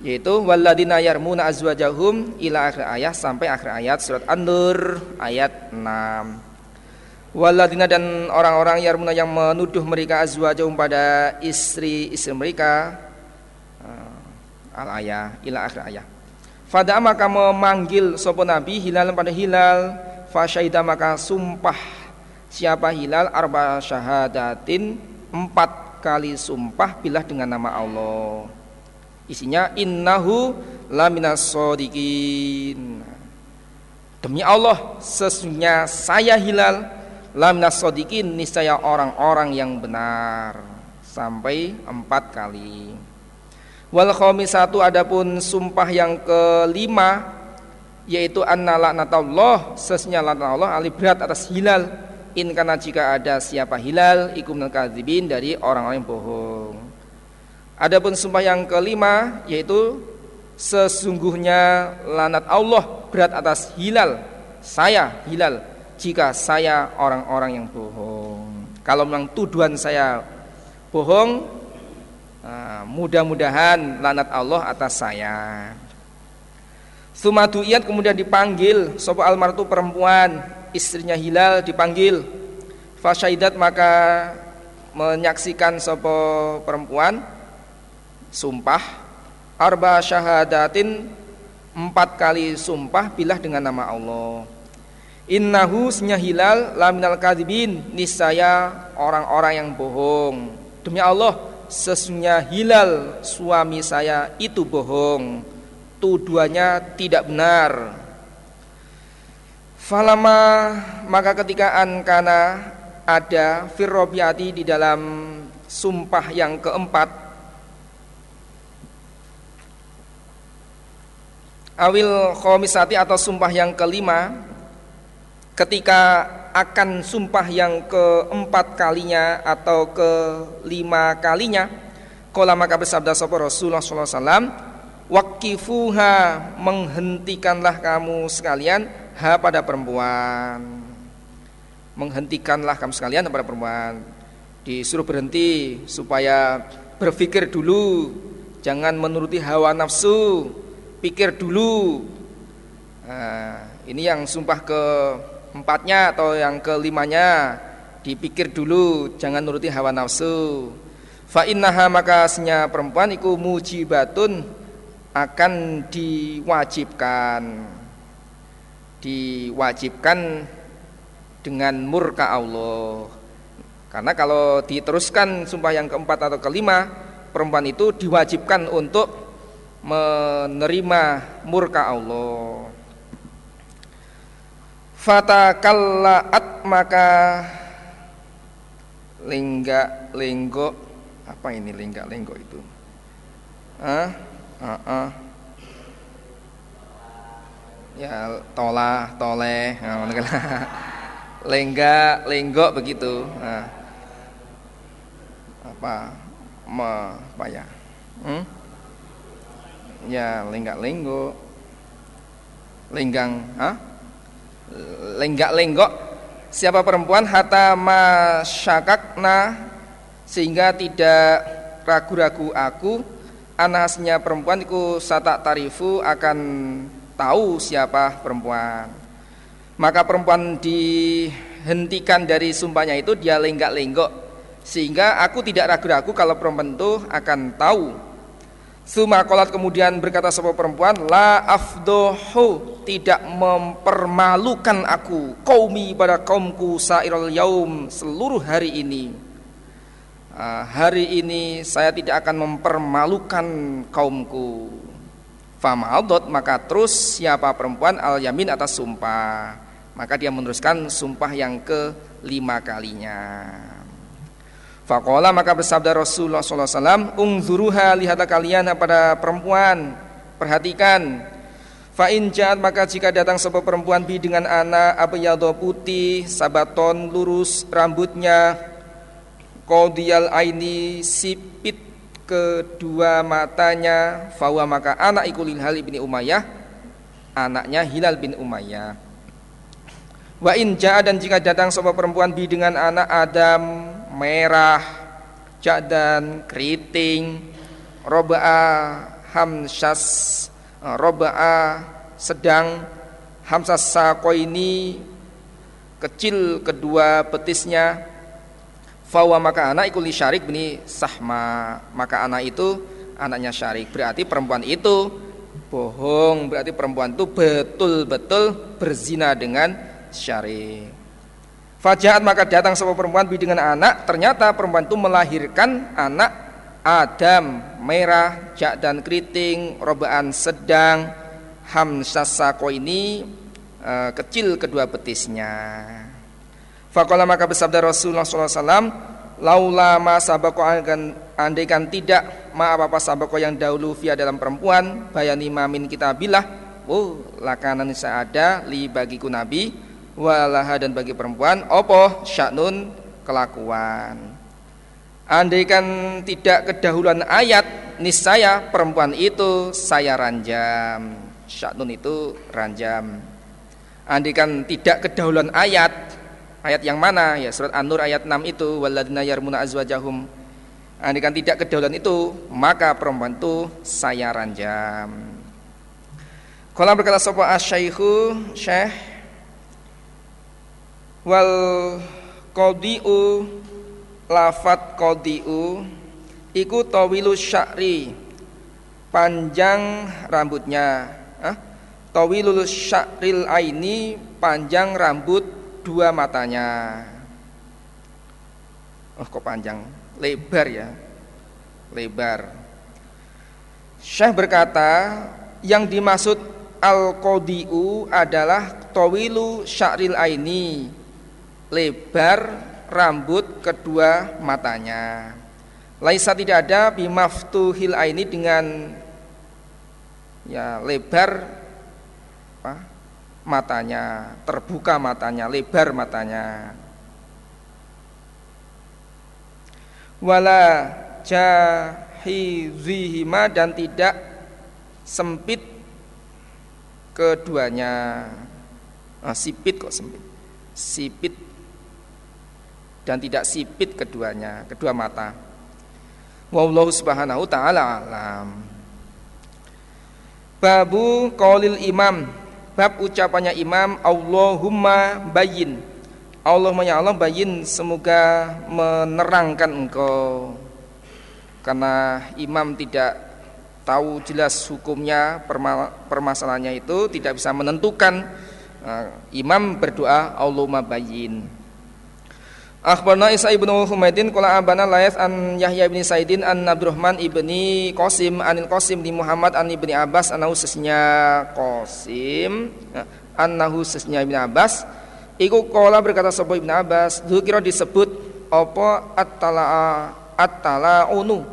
A: Yaitu waladina yarmuna azwajahum ila akhir ayat sampai akhir ayat surat An-Nur ayat 6. Waladina dan orang-orang yarmuna yang menuduh mereka azwajahum pada istri-istri mereka uh, al ayah ila akhir ayat. Fada maka memanggil sopo nabi hilal pada hilal. Fasyaida maka sumpah. Siapa hilal? Arba syahadatin Empat kali sumpah Bilah dengan nama Allah. Isinya innahu laminas sodikin Demi Allah sesungguhnya saya hilal Laminas sodikin niscaya orang-orang yang benar. Sampai empat kali Wal khamisatu adapun sumpah yang kelima yaitu anna laknatullah sesnya Allah ali berat atas hilal in karena jika ada siapa hilal ikum kadzibin dari orang-orang yang bohong. Adapun sumpah yang kelima yaitu sesungguhnya lanat Allah berat atas hilal saya hilal jika saya orang-orang yang bohong. Kalau memang tuduhan saya bohong Nah, mudah-mudahan lanat Allah atas saya. Sumaduiyat kemudian dipanggil Sopo almartu perempuan Istrinya Hilal dipanggil. Fasyaidat maka Menyaksikan Sopo perempuan Sumpah. Arba syahadatin Empat kali sumpah Bilah dengan nama Allah. Innahu senya Hilal Laminal kadibin Nisaya orang-orang yang bohong. Demi Allah sesungguhnya Hilal suami saya itu bohong. Tuduhannya tidak benar. Falama maka ketika ankana ada firrobiati di dalam sumpah yang keempat awil khomisati atau sumpah yang kelima ketika akan sumpah yang keempat kalinya atau kelima kalinya. Kala maka bersabda sapa Rasulullah wasallam waqifuha menghentikanlah kamu sekalian ha pada perempuan. Menghentikanlah kamu sekalian pada perempuan. Disuruh berhenti supaya berpikir dulu jangan menuruti hawa nafsu pikir dulu. Nah, ini yang sumpah ke empatnya atau yang kelimanya dipikir dulu jangan nuruti hawa nafsu. Fa innaha maka asnya perempuan iku mujibatun akan diwajibkan. Diwajibkan dengan murka Allah. Karena kalau diteruskan sumpah yang keempat atau kelima perempuan itu diwajibkan untuk menerima murka Allah Fatakallaat maka lengga lenggo apa ini lengga lenggo itu? Ah, ah, ah. Ya tola toleh, nah, lengga lenggo begitu. Nah. Apa? Me, apa ya? Hmm? Ya lenggak lenggo, lenggang, ah? Lenggak-lenggok. Siapa perempuan? Hatta masyakakna sehingga tidak ragu-ragu aku. Anasnya perempuan itu satak tarifu akan tahu siapa perempuan. Maka perempuan dihentikan dari sumpahnya itu dia lenggak-lenggok. Sehingga aku tidak ragu-ragu kalau perempuan itu akan tahu Suma kolat kemudian berkata sebuah perempuan La afdohu tidak mempermalukan aku Kaumi pada kaumku sairul yaum seluruh hari ini. Uh, Hari ini saya tidak akan mempermalukan kaumku. Famaldot maka terus siapa perempuan al yamin atas sumpah. Maka dia meneruskan sumpah yang kelima kalinya Fakola maka bersabda Rasulullah SAW Ungzuruha lihatlah kalian pada perempuan Perhatikan Fa'in jahat maka jika datang sebuah perempuan bi dengan anak yado putih Sabaton lurus rambutnya Kodiyal aini sipit kedua matanya Fawa maka anak ikulil hal ibni Umayyah anaknya Hilal bin Umayyah. Wa in dan jika datang sebuah perempuan bi dengan anak Adam merah, ja'dan, keriting, roba'a, hamsas, roba'a, sedang, hamsas sako ini kecil kedua betisnya, fawa maka anak ikuli syarik bini sahma. Maka anak itu anaknya syarik. Berarti perempuan itu bohong. Berarti perempuan itu betul-betul berzina dengan syari. Fajahat maka datang sebuah perempuan bi dengan anak, ternyata perempuan itu melahirkan anak Adam. Merah, jak dan keriting, robaan sedang, hamsasako ini e, kecil kedua betisnya. Fakola maka bersabda Rasulullah SAW, laula ma sabako andaikan tidak ma apa apa sabako yang dahulu via dalam perempuan bayani mamin kita bilah oh lakanan ada li bagiku nabi walaha dan bagi perempuan opo syaknun kelakuan. Andaikan tidak kedahuluan ayat niscaya perempuan itu saya ranjam. Syaknun itu ranjam. Andaikan tidak kedahuluan ayat ayat yang mana? Ya surat an-nur ayat 6 itu waladina yarmuna azwajahum. Andaikan tidak kedahuluan itu maka perempuan itu saya ranjam. Kalau berkata sapa asyaikhu syekh wal qadiu lafat qadiu iku tawilu sya'ri panjang rambutnya. Ah? tawilul sya'ril aini panjang rambut dua matanya. Oh kok panjang? Lebar ya? Lebar. Syekh berkata yang dimaksud al-qadiu adalah tawilu sya'ril aini lebar rambut kedua matanya. Laisa tidak ada bimaftuhil aini dengan ya lebar apa, matanya, terbuka matanya, lebar matanya. Wala jahizihima dan tidak sempit keduanya. Ah, sipit kok sempit. Sipit dan tidak sipit keduanya, kedua mata. Wallahu subhanahu taala alam. Babu qaulil imam, bab ucapannya imam Allahumma bayin. Allahumma ya Allah bayin semoga menerangkan engkau. Karena imam tidak tahu jelas hukumnya permasalahannya itu tidak bisa menentukan nah, imam berdoa Allahumma bayin Akhbarna Isa ibnu Humaydin Kula abana layas an Yahya ibni Saidin an Abdurrahman ibni Qasim anil Qasim di Muhammad an ibni Abbas anahu sesnya Qasim anahu sesnya ibni Abbas. Iku kola berkata sapa ibni Abbas Dukira disebut apa at-tala at-tala unu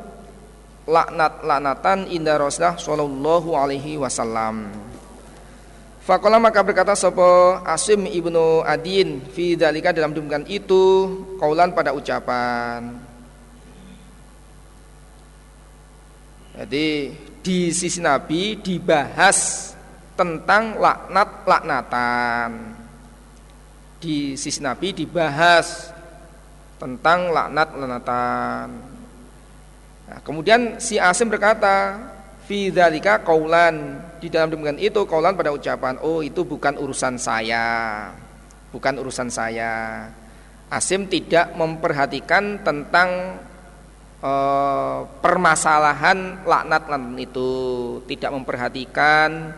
A: laknat laknatan inda Rasulullah sallallahu alaihi wasallam Fakola maka berkata sopo Asim ibnu Adin fi dalika dalam demikian itu kaulan pada ucapan. Jadi di sisi Nabi dibahas tentang laknat laknatan. Di sisi Nabi dibahas tentang laknat laknatan. Nah, kemudian si Asim berkata, fi dzalika qaulan. Di dalam demikian itu qaulan pada ucapan oh itu bukan urusan saya. Bukan urusan saya. Asim tidak memperhatikan tentang uh, permasalahan laknat laknat itu. Tidak memperhatikan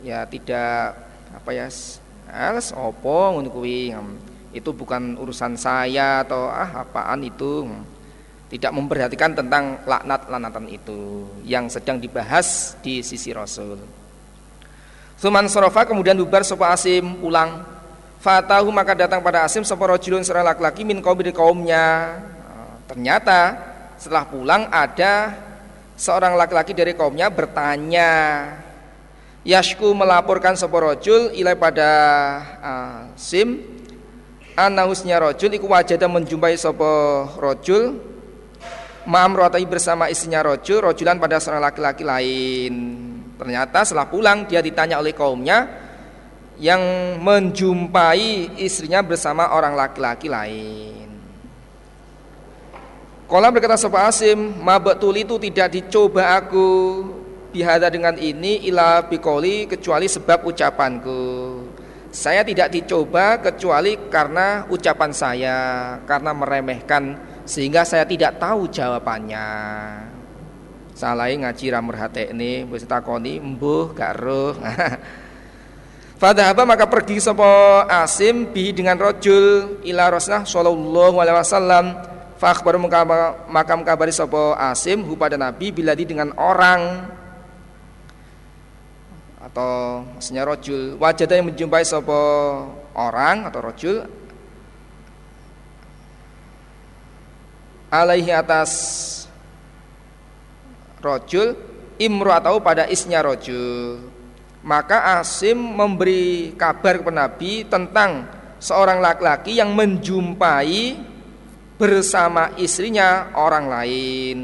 A: ya tidak apa ya alas opo ngono itu bukan urusan saya atau ah apaan itu tidak memperhatikan tentang laknat-laknatan itu yang sedang dibahas di sisi Rasul. Suman sorofa kemudian bubar sopa Asim pulang. Fatahu maka datang pada Asim sopa rojulun seorang laki-laki min kaum dari kaumnya. Nah, ternyata setelah pulang ada seorang laki-laki dari kaumnya bertanya. Yashku melaporkan sopa rojul ilai pada Asim. Anahusnya rojul iku wajada menjumpai sopa rojul Ma'am rotai bersama istrinya roju Rojulan pada seorang laki-laki lain Ternyata setelah pulang dia ditanya oleh kaumnya yang menjumpai istrinya bersama orang laki-laki lain. Kala berkata Sopo Asim, mabetul itu tidak dicoba aku bihada dengan ini ila bikoli kecuali sebab ucapanku. Saya tidak dicoba kecuali karena ucapan saya, karena meremehkan sehingga saya tidak tahu jawabannya. Salai ngaji ramerhate ini wis takoni mbuh gak roh. Fadhaba maka pergi sapa Asim bi dengan rojul ila Rasulullah sallallahu alaihi wasallam. Fakhbar makam kabari sapa Asim hu pada Nabi bila di dengan orang atau maksudnya rojul wajah yang menjumpai sopo orang atau rojul alaihi atas rojul imru atau pada isnya rojul maka Asim memberi kabar kepada Nabi tentang seorang laki-laki yang menjumpai bersama istrinya orang lain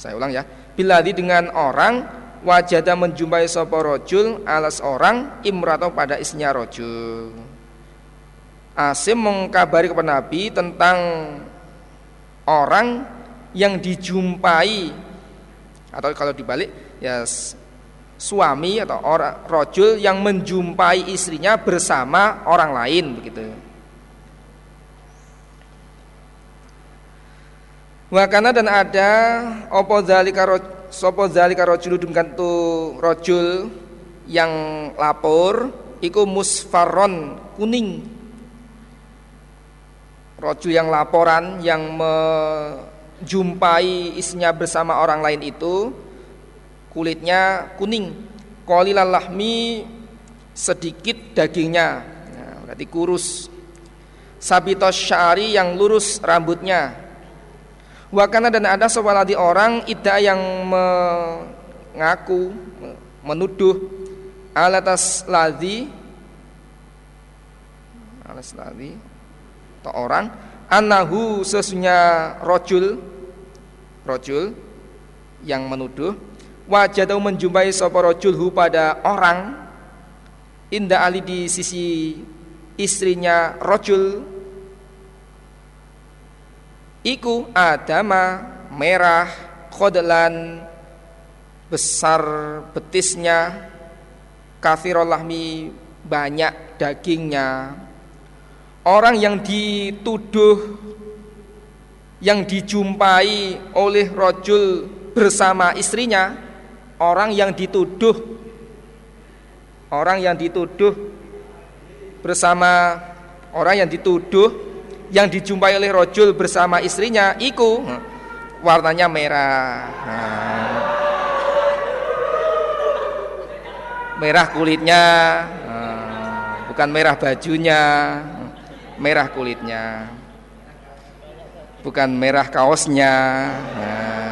A: Saya ulang ya. Bila di dengan orang wajada menjumpai sopo rojul alas orang imrato pada istrinya rojul. Asim mengkabari kepada Nabi tentang orang yang dijumpai atau kalau dibalik ya suami atau orang rojul yang menjumpai istrinya bersama orang lain begitu. Wakana dan ada opo zalika sopo zalika rojul dengan tu rojul yang lapor iku musfaron kuning. Rojul yang laporan yang menjumpai isinya bersama orang lain itu kulitnya kuning. Kolilalahmi sedikit dagingnya. Nah, berarti kurus. Sabitos syari yang lurus rambutnya Wakana dan ada sewaladi orang ida yang mengaku menuduh alatas ladhi alas ladhi atau orang anahu sesungguhnya rojul rojul yang menuduh wajah menjumpai sopo hu pada orang indah ali di sisi istrinya rojul Iku adama merah khodelan besar betisnya. Kafirolahmi banyak dagingnya. Orang yang dituduh yang dijumpai oleh rojul bersama istrinya orang yang dituduh orang yang dituduh bersama orang yang dituduh yang dijumpai oleh rojul bersama istrinya iku warnanya merah nah. merah kulitnya nah. bukan merah bajunya merah kulitnya bukan merah kaosnya nah.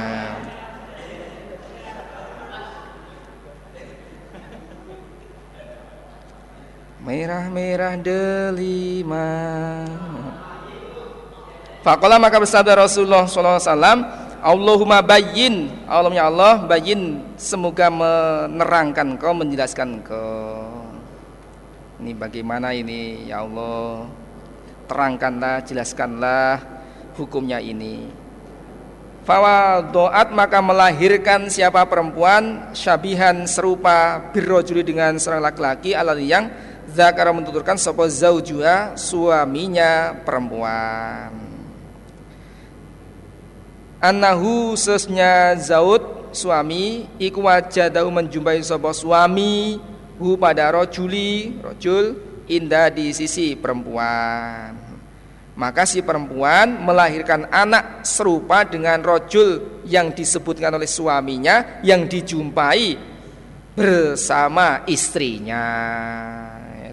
A: merah-merah delima Fakola maka bersabda Rasulullah SAW Allahumma bayin Allahumma Allah bayin Semoga menerangkan kau Menjelaskan kau. Ini bagaimana ini? Ya Allah Terangkanlah, jelaskanlah Hukumnya ini. Fawa doat maka melahirkan siapa perempuan? Syabihan serupa Birrojuli dengan seorang laki-laki Alal yang Zakara mentuturkan Sopo zaujua Suaminya perempuan Anahu sesnya Zaud suami iku wajadahu menjumpai sapa suami hu pada rojuli rojul indah di sisi perempuan. Maka si perempuan melahirkan anak serupa dengan rojul yang disebutkan oleh suaminya yang dijumpai bersama istrinya.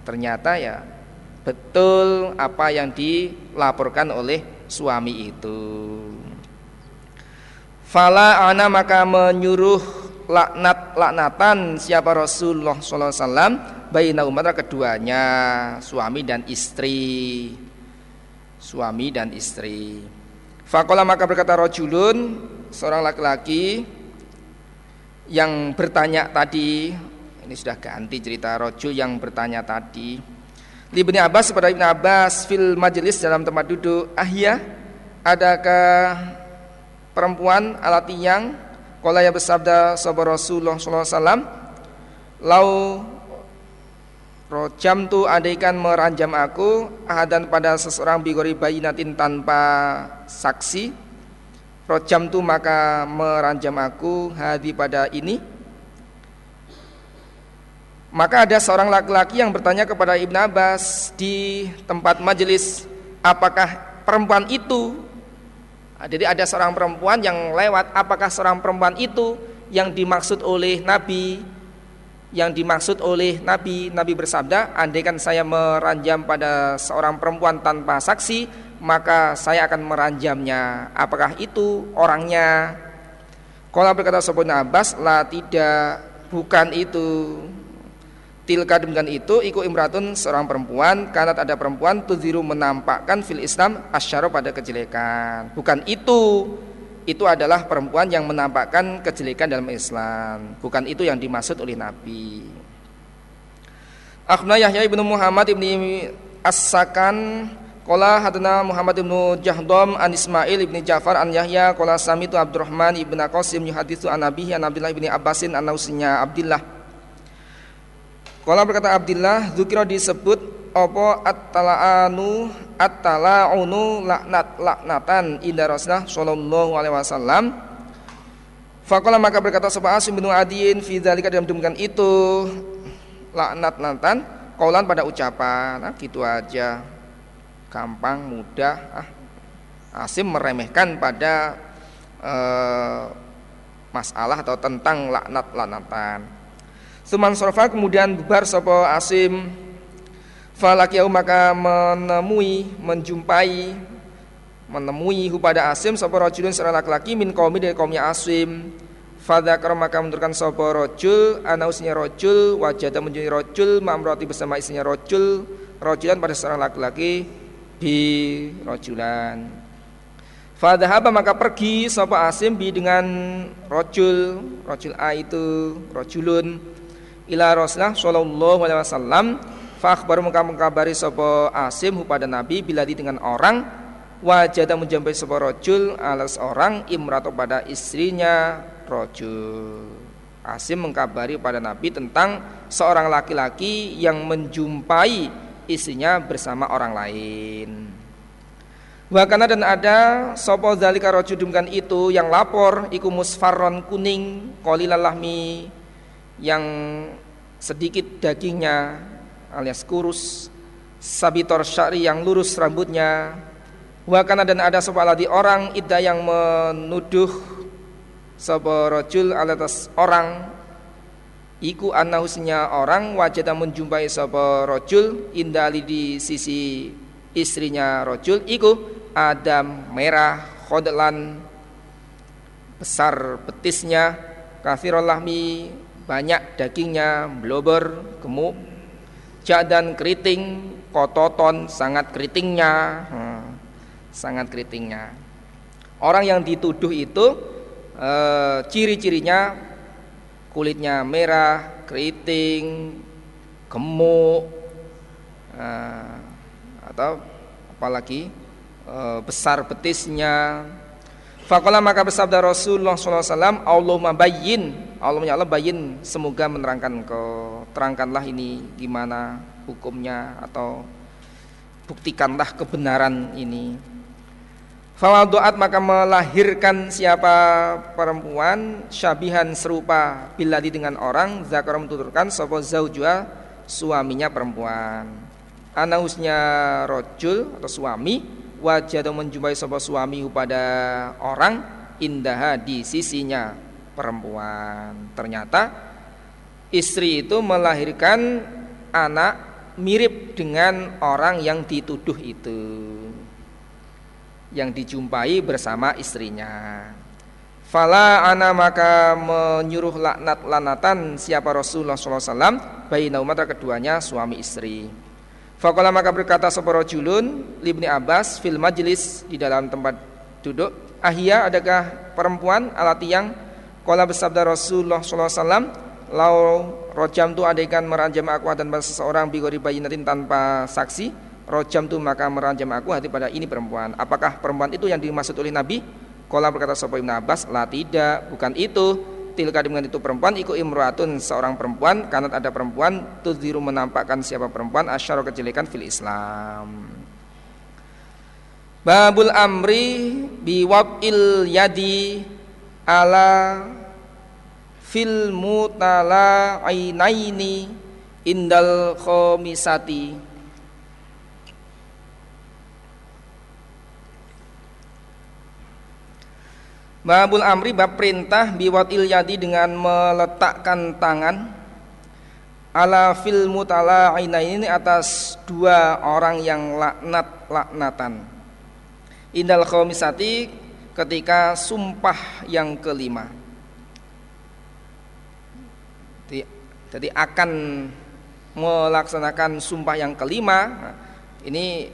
A: Ternyata ya betul apa yang dilaporkan oleh suami itu Fala ana maka menyuruh laknat laknatan siapa Rasulullah sallallahu alaihi wasallam baina umat keduanya suami dan istri. Suami dan istri. Fakola maka berkata rojulun seorang laki-laki yang bertanya tadi ini sudah ganti cerita rojul yang bertanya tadi Ibni Abbas kepada Ibni Abbas fil majelis dalam tempat duduk. Ahya adakah perempuan alat yang Kala ya bersabda sahabat Rasulullah SAW Lau Rojam tu andaikan meranjam aku Ahadan pada seseorang bigori bayinatin tanpa saksi Rojam tu maka meranjam aku hadi pada ini. Maka ada seorang laki-laki yang bertanya kepada Ibn Abbas Di tempat majelis Apakah perempuan itu jadi ada seorang perempuan yang lewat, apakah seorang perempuan itu yang dimaksud oleh Nabi? Yang dimaksud oleh Nabi, Nabi bersabda, andaikan saya meranjam pada seorang perempuan tanpa saksi, maka saya akan meranjamnya. Apakah itu orangnya? Kalau berkata sebuah Abbas, lah tidak, bukan itu. Tilka demikian itu iku imratun seorang perempuan karena ada perempuan tuziru menampakkan fil Islam asyara pada kejelekan. Bukan itu. Itu adalah perempuan yang menampakkan kejelekan dalam Islam. Bukan itu yang dimaksud oleh Nabi. Akhna Yahya ibnu Muhammad ibni As-Sakan Kola hadana Muhammad ibnu Jahdom an Ismail ibni Ja'far an Yahya Kola samitu Abdurrahman ibnu Qasim yuhadithu an Nabihi an Abdullah ibni Abbasin an Nausinya Abdullah Kala berkata Abdullah, Zukiro disebut apa at-tala'anu at-tala'unu laknat laknatan inda Rasulullah sallallahu alaihi wasallam. Fakola maka berkata sebuah Asim bin Adiin fi dzalika dalam demikian itu laknat natan kaulan pada ucapan. Nah, gitu aja. Gampang, mudah. Ah, Asim meremehkan pada uh, masalah atau tentang laknat laknatan. Suman sorfa kemudian bubar sopo Asim. Falakiyahu maka menemui, menjumpai Menemui pada Asim sopo rojulun seorang laki-laki min kaumi dari kaumnya Asim. Fadakar maka menurunkan sopo rojul Anausnya rojul Wajada menjadi rojul Ma'amroti bersama istrinya rojul Rojulan pada seorang laki-laki Di rojulan Fadahaba maka pergi sopo Asim bi dengan rojul Rojul A itu rojulun ila Rasulullah sallallahu alaihi wasallam fa akhbaru muka mengkabari sapa Asim pada Nabi bila di dengan orang wajada menjampai sapa rajul alas orang imratu pada istrinya rajul Asim mengkabari pada Nabi tentang seorang laki-laki yang menjumpai istrinya bersama orang lain. Wakana dan ada sopo zalika rojul itu yang lapor iku musfarron kuning kolilalahmi yang sedikit dagingnya alias kurus sabitor syari yang lurus rambutnya wakana dan ada sebuah di orang ida yang menuduh sebuah rojul atas orang iku anahusnya orang wajah menjumpai sebuah rojul indali di sisi istrinya rojul iku adam merah khodelan besar betisnya kafirul lahmi banyak dagingnya, blober, gemuk, jak dan keriting, kototon, sangat keritingnya, hmm, sangat keritingnya. Orang yang dituduh itu e, ciri-cirinya kulitnya merah, keriting, gemuk, e, atau apalagi e, besar betisnya, Fakola maka bersabda Rasulullah SAW Allahumma bayyin Allahumma ya Allah bayyin Semoga menerangkan kau Terangkanlah ini gimana hukumnya Atau buktikanlah kebenaran ini. Doat maka melahirkan siapa perempuan Syabihan serupa Biladi dengan orang Zakar mentuturkan Sopo zaujua suaminya perempuan. Anausnya rojul atau suami wajah menjumpai sebuah suami pada orang indah di sisinya perempuan. Ternyata istri itu melahirkan anak mirip dengan orang yang dituduh itu. Yang dijumpai bersama istrinya. Fala ana maka menyuruh laknat lanatan siapa Rasulullah SAW bayi naumat keduanya suami istri. Fakola maka berkata sebuah julun libni Abbas fil majlis di dalam tempat duduk ahia adakah perempuan alati yang Kala bersabda Rasulullah SAW Lau rojam tu adaikan meranjam aku dan pada seseorang Bigori bayinatin tanpa saksi Rojam tu maka meranjam aku hati pada ini perempuan. Apakah perempuan itu yang dimaksud oleh Nabi? Kala berkata Sopo Ibn Abbas La tidak, bukan itu. Tilka dengan itu perempuan Iku imruatun seorang perempuan Karena ada perempuan Tudziru menampakkan siapa perempuan Asyara kejelekan fil Islam. Babul amri biwab'il yadi ala fil mutala ainaini indal khomisati Babul amri bab perintah biwatil yadi dengan meletakkan tangan ala fil mutala ainaini atas dua orang yang laknat laknatan Indal khomisati ketika sumpah yang kelima. Jadi akan melaksanakan sumpah yang kelima. Ini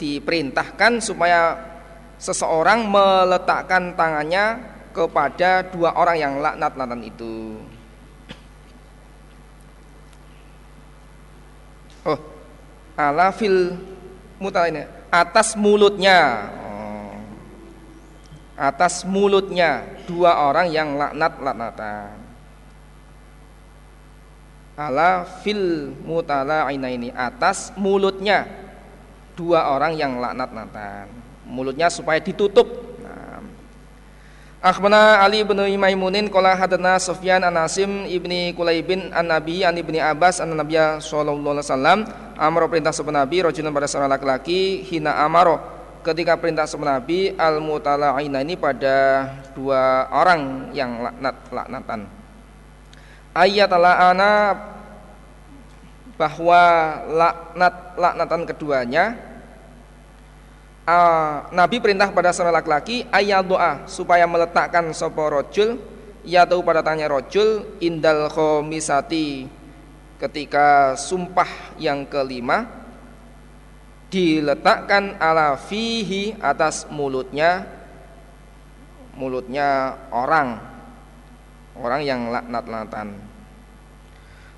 A: diperintahkan supaya seseorang meletakkan tangannya kepada dua orang yang laknat-laknat itu. Oh, ala fil mutalina atas mulutnya. Oh. atas mulutnya. Dua orang yang laknat-laknatan ala fil mutala ini atas mulutnya. Dua orang yang laknat-laknatan mulutnya supaya ditutup. Akhbana Ali bin Maimunin qala hadana Sufyan an Asim ibni Kulaibin an Nabi an ibni Abbas an Nabiya sallallahu alaihi wasallam. Amro perintah sebuah Nabi rajulun pada seorang laki-laki hina amaro. Ketika perintah sebuah Nabi al mutala'ina ini pada dua orang yang laknat laknatan ayat la'ana bahwa laknat laknatan keduanya uh, Nabi perintah pada seorang laki-laki ayat doa supaya meletakkan sopo rojul tahu pada tanya rojul indal khomisati ketika sumpah yang kelima diletakkan ala fihi atas mulutnya mulutnya orang orang yang laknat-laknatan.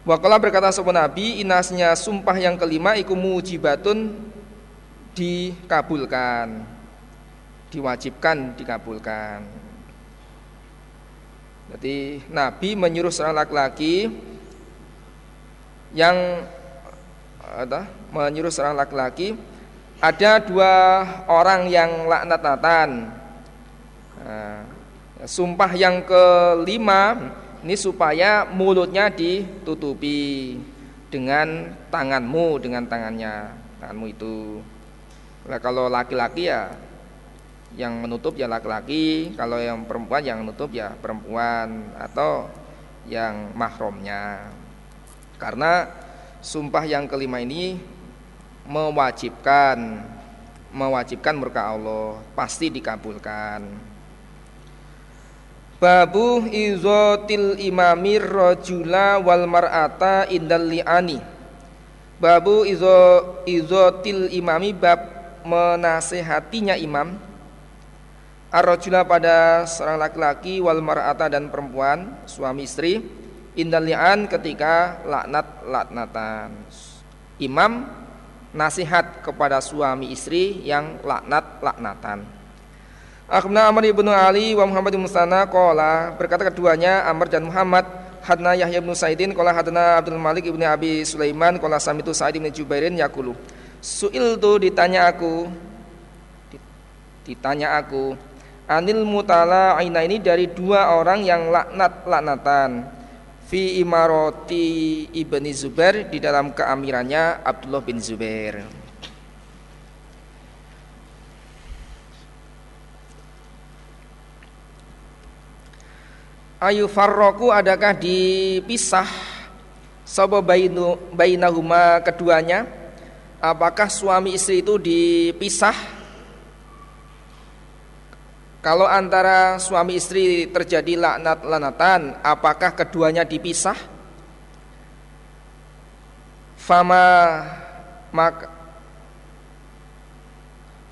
A: Wakala berkata sebuah Nabi inasnya sumpah yang kelima iku mujibatun dikabulkan. Diwajibkan dikabulkan. Jadi Nabi menyuruh seorang laki-laki yang ada menyuruh seorang laki-laki ada dua orang yang laknat-laknatan. Nah, sumpah yang kelima ini supaya mulutnya ditutupi dengan tanganmu dengan tangannya tanganmu itu Nah, kalau laki-laki ya yang menutup ya laki-laki, kalau yang perempuan yang menutup ya perempuan atau yang mahramnya. Karena sumpah yang kelima ini mewajibkan mewajibkan murka Allah, pasti dikabulkan. Babu izotil imamir rojula wal mar'ata indal li'ani. Babu izo izotil imami bab menasehatinya imam Ar-rajula pada seorang laki-laki wal mar'ata dan perempuan suami istri indal li'an ketika laknat-laknatan. Imam nasihat kepada suami istri yang laknat-laknatan. Akhbarna Amr ibnu Ali wa Muhammad bin Musana qala berkata keduanya Amr dan Muhammad hadna Yahya bin Saidin qala hadna Abdul Malik ibnu Abi Sulaiman qala samitu Sa'id bin Jubairin yaqulu. Suil tu ditanya aku Ditanya aku Anil mutala aina ini dari dua orang yang laknat laknatan Fi imaroti ibni Zubair Di dalam keamirannya Abdullah bin Zubair Ayu farroku adakah dipisah Sobo bainahuma keduanya apakah suami istri itu dipisah? Kalau antara suami istri terjadi laknat-lanatan, apakah keduanya dipisah? Fama maka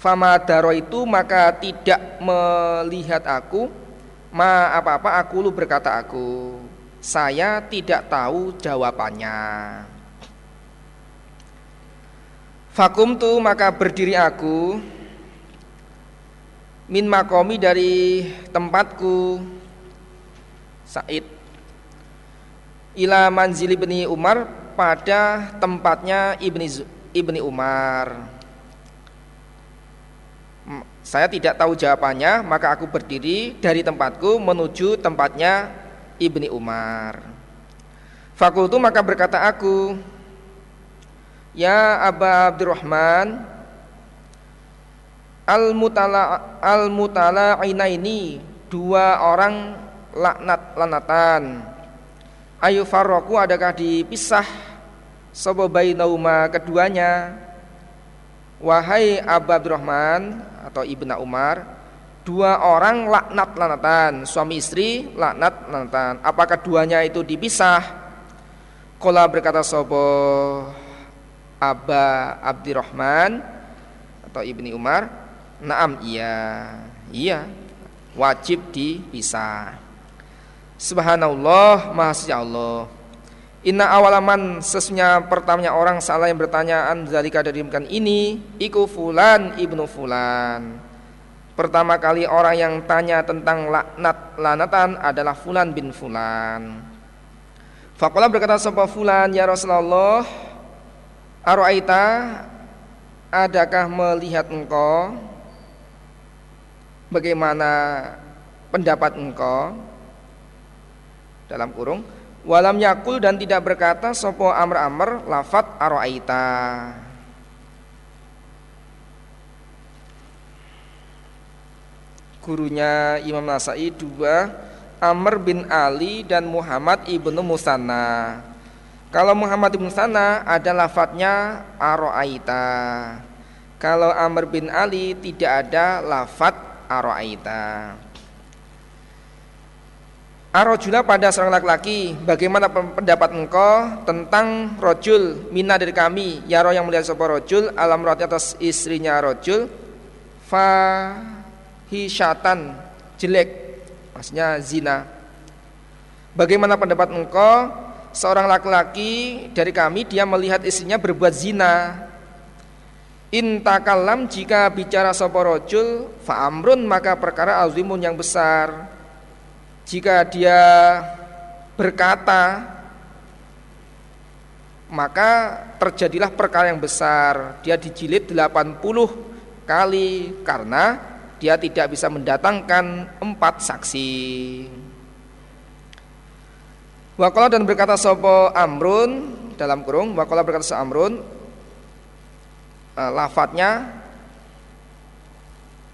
A: Famadaro itu maka tidak melihat aku Ma apa-apa aku lu berkata aku. Saya tidak tahu jawabannya. Fakum tu maka berdiri aku. Min makomi dari tempatku. Said. Ila manzili ibni Umar pada tempatnya ibni ibni Umar saya tidak tahu jawabannya, maka aku berdiri dari tempatku menuju tempatnya Ibni Umar. Fakultu maka berkata aku, Ya Aba Abdurrahman, al mutala al mutala ini dua orang laknat lanatan. Ayu farroku adakah dipisah sobobainauma keduanya Wahai Abu Abdurrahman atau Ibnu Umar, dua orang laknat lanatan, suami istri laknat lanatan. Apakah duanya itu dipisah? Kola berkata sobo Aba Abdurrahman atau Ibni Umar, naam iya, iya, wajib dipisah. Subhanallah, Maha Allah. Inna awalaman sesnya pertamanya orang salah yang bertanya an zalika dari ini? Iku fulan ibnu fulan. Pertama kali orang yang tanya tentang laknat lanatan adalah fulan bin fulan. Fakola berkata sapa fulan ya Rasulullah? Aro'aita? Adakah melihat engkau? Bagaimana pendapat engkau? Dalam kurung Walam yakul dan tidak berkata sopo amr amr lafat aroaita. Gurunya Imam Nasai dua Amr bin Ali dan Muhammad ibnu Musanna. Kalau Muhammad ibnu Musanna ada lafadznya aroaita. Kalau Amr bin Ali tidak ada lafat aroaita. Arojula pada seorang laki-laki Bagaimana pendapat engkau Tentang rojul Mina dari kami? Yaro yang melihat sebuah rojul Alam roti atas istrinya rojul Fahisyatan Jelek Maksudnya zina. Bagaimana pendapat engkau? Seorang laki-laki dari kami Dia melihat istrinya berbuat zina. Intakalam jika bicara sebuah rojul Fa'amrun maka perkara azimun yang besar jika dia berkata maka terjadilah perkara yang besar. Dia dijilid 80 kali karena dia tidak bisa mendatangkan empat saksi. Wakola dan berkata sopo Amrun dalam kurung Wakola berkata sopo Amrun uh, lafadznya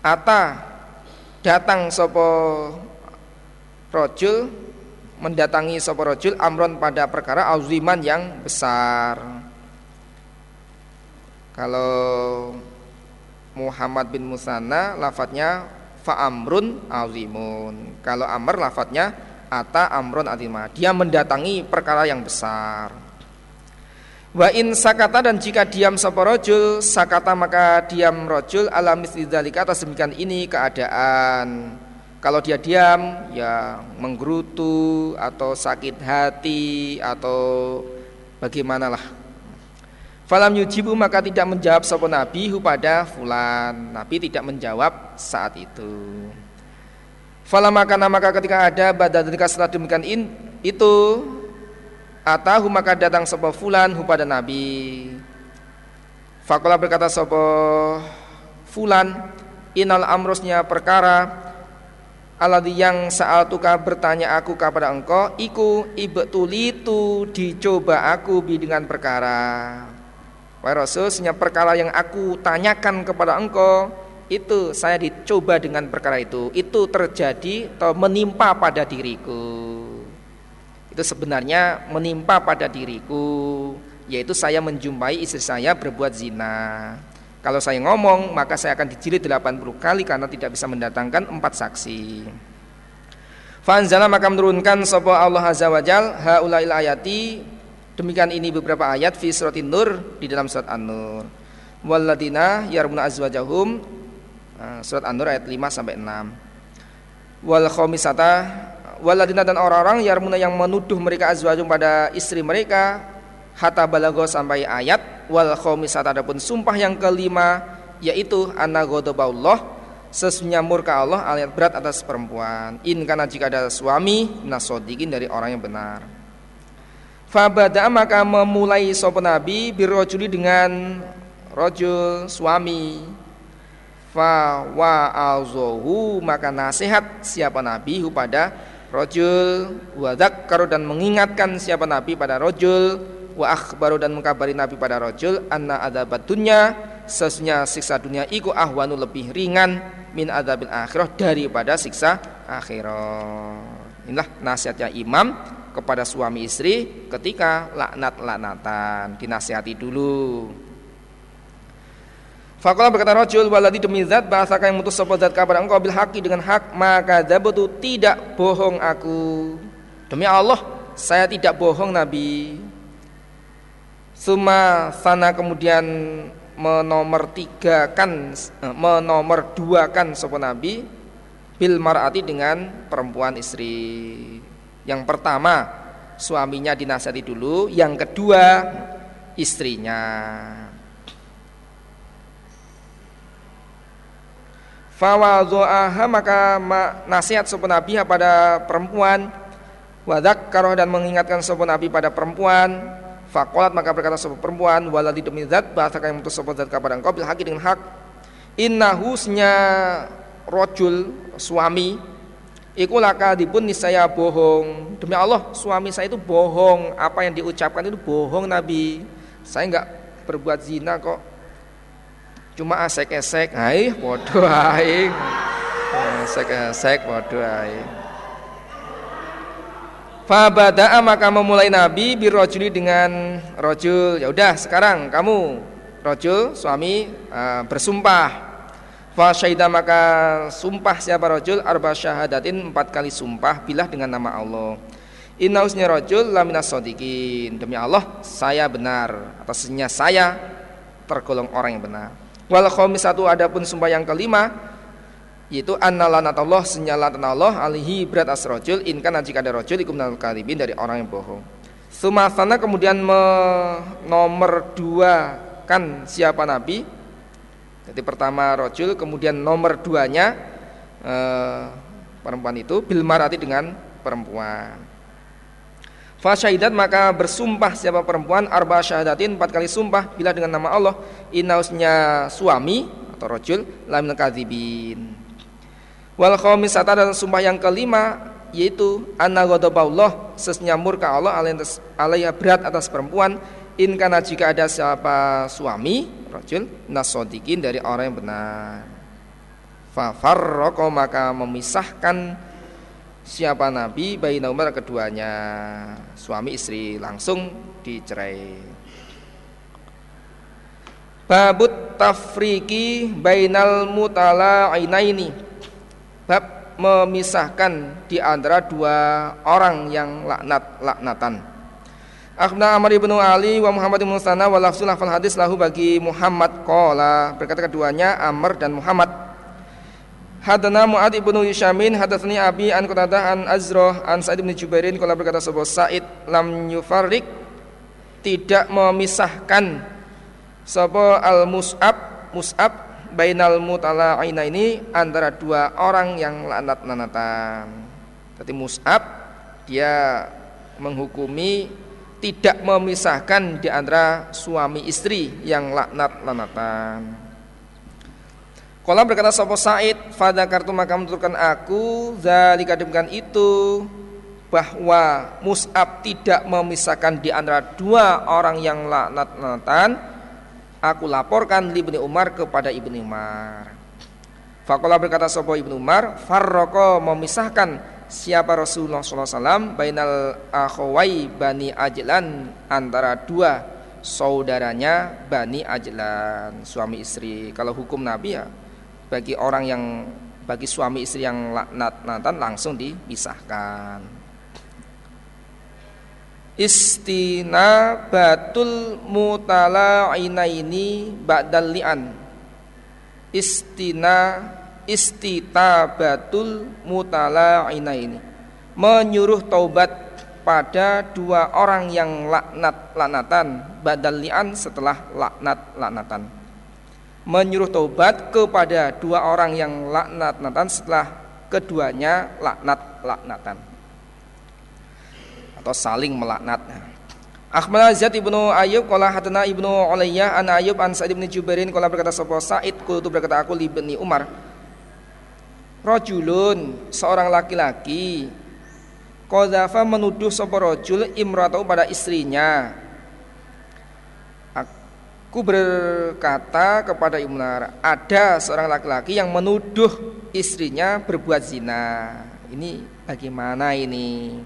A: Ata datang sopo rojul mendatangi sopo rojul amron pada perkara auziman yang besar. Kalau Muhammad bin Musanna lafadznya amrun azimun. Kalau Amr lafadznya ata amrun azimah. Dia mendatangi perkara yang besar. Wa in sakata dan jika diam sapa rojul sakata maka diam rojul alamis lidzalika atas demikian ini keadaan kalau dia diam ya menggerutu atau sakit hati atau bagaimanalah. Falam yujibu maka tidak menjawab sapa nabi pada fulan. Nabi tidak menjawab saat itu. Falam maka maka ketika ada badadrika setelah demikian in, itu atahu maka datang sapa fulan pada nabi. Fakola berkata sapa fulan inal amrosnya perkara Aladhi yang saat tuka bertanya aku kepada engkau Iku ibtulitu dicoba aku bi dengan perkara. Wahai Rasul perkara yang aku tanyakan kepada engkau Itu saya dicoba dengan perkara itu. Itu terjadi atau menimpa pada diriku. Itu sebenarnya menimpa pada diriku Yaitu saya menjumpai istri saya berbuat zina kalau saya ngomong maka saya akan dijilid 80 kali karena tidak bisa mendatangkan empat saksi. Fanzala maka menurunkan sapa Allah Azza wa Jal haulail ayati demikian ini beberapa ayat fi suratin nur di dalam surat An-Nur. Walladina yarmuna azwajahum Eh, surat An-Nur ayat 5 sampai 6. Wal khamisata waladina dan orang-orang yarmuna yang menuduh mereka azwajum pada istri mereka hatta balago sampai ayat wal khamisata adapun sumpah yang kelima yaitu anna ghadaballah sesungguhnya murka Allah alias berat atas perempuan. In karena jika ada suami nasodikin dari orang yang benar. Fabada maka memulai sopan nabi birrojuli dengan rojul suami. Fa wa alzohu maka nasihat siapa nabi pada rojul. Wadak karo dan mengingatkan siapa nabi pada rojul wa akhbaru dan mengkabari nabi pada rojul anna ada batunya sesungguhnya siksa dunia iku ahwanu lebih ringan min adabil akhirah daripada siksa akhirat. Inilah nasihatnya imam kepada suami istri ketika laknat-laknatan. Dinasihati dulu. Fakolah berkata rojul waladi demi zat bahasa yang mutus sopo zat kabar engkau? Bil haki dengan hak maka dabutu tidak bohong aku. Demi Allah saya tidak bohong Nabi Suma sana kemudian menomor tiga kan eh, menomor dua kan sopo Nabi? Bil marati dengan perempuan istri. Yang pertama suaminya dinasihati dulu yang kedua istrinya. Fawadhu'aha maka nasihat sopan Nabi pada perempuan. Wadak karoh dan mengingatkan sopan Nabi pada perempuan Fakolat maka berkata sopan perempuan Waladi demi zat bahasa yang mutus sopan zat kepada engkau Bil haki dengan hak. Innahusnya rojul suami Iku laka dipun nisaya bohong. Demi Allah suami saya itu bohong. Apa yang diucapkan itu bohong Nabi. Saya enggak berbuat zina kok. Cuma asek-esek hai bodoh hai asek-esek bodoh hai Fabada'a maka memulai Nabi birrojuli dengan rojul. Ya udah sekarang kamu rojul suami uh, bersumpah. Fasyaida maka sumpah siapa rojul arba syahadatin empat kali sumpah bilah dengan nama Allah. Inausnya rojul laminas sodikin demi Allah saya benar atasnya saya tergolong orang yang benar. Wal satu adapun sumpah yang kelima yaitu annalanatullah senyalatan Allah alihi berat asrojul inkan jika ada rojul ikum kalibin dari orang yang bohong. Sumasana kemudian nomor dua kan siapa nabi? Jadi pertama rojul kemudian nomor duanya eh, perempuan itu bilmarati dengan perempuan. Fasyahidat maka bersumpah siapa perempuan arba syahadatin empat kali sumpah bila dengan nama Allah inausnya suami atau rojul lam kadzibin. Wal khamisata dan sumpah yang kelima yaitu anna ghadaballah sesnya murka Allah alaiha berat atas perempuan. In kana jika ada siapa suami rojul nasodikin dari orang yang benar. Fa maka memisahkan siapa Nabi nomor keduanya. Suami istri langsung dicerai. Babut tafriki bainal mutala ini bab memisahkan di antara dua orang yang laknat laknatan. Akhna Amr ibnu Ali wa Muhammad ibnu Sana wa lafzul hafal hadis lahu bagi Muhammad qala berkata keduanya Amr dan Muhammad. Hadana Mu'ad ibnu Yushamin Hadatsani Abi an Qatadah an Azrah an Sa'id bin Jubairin kalau berkata sebuah Sa'id lam yufarrik tidak memisahkan sapa al mus'ab mus'ab bainal mutala'ina ini antara dua orang yang lanat-lanatan. Jadi mus'ab dia menghukumi tidak memisahkan di antara suami istri yang laknat-lanatan. Kala berkata sapa Said, "Fada kartu maka menurutkan aku zalika demikian itu bahwa Mus'ab tidak memisahkan di antara dua orang yang laknat-laknatan, aku laporkan Ibnu Umar kepada Ibnu Umar. Fakola berkata sapa Ibnu Umar, farroko memisahkan siapa Rasulullah SAW bainal akhwai bani Ajlan antara dua saudaranya bani Ajlan suami istri. Kalau hukum Nabi ya bagi orang yang bagi suami istri yang laknat-natan langsung dipisahkan. Istina batul mutala ini ba'dal li'an. istina istitabatul mutala'ina ini menyuruh taubat pada dua orang yang laknat laknatan badal li'an setelah laknat laknatan menyuruh taubat kepada dua orang yang laknat laknatan setelah keduanya laknat laknatan atau saling melaknat. Ahmad Zat ibnu Ayub Kala hatana ibnu Ulayah an Ayub an Sa'id ibnu Jubairin Kala berkata sopo Sa'id Kultu berkata aku li Umar. Rojulun seorang laki-laki Kodafa menuduh sopo rojul imratau pada istrinya. Aku berkata kepada Umar Ada seorang laki-laki yang menuduh istrinya berbuat zina. Ini bagaimana ini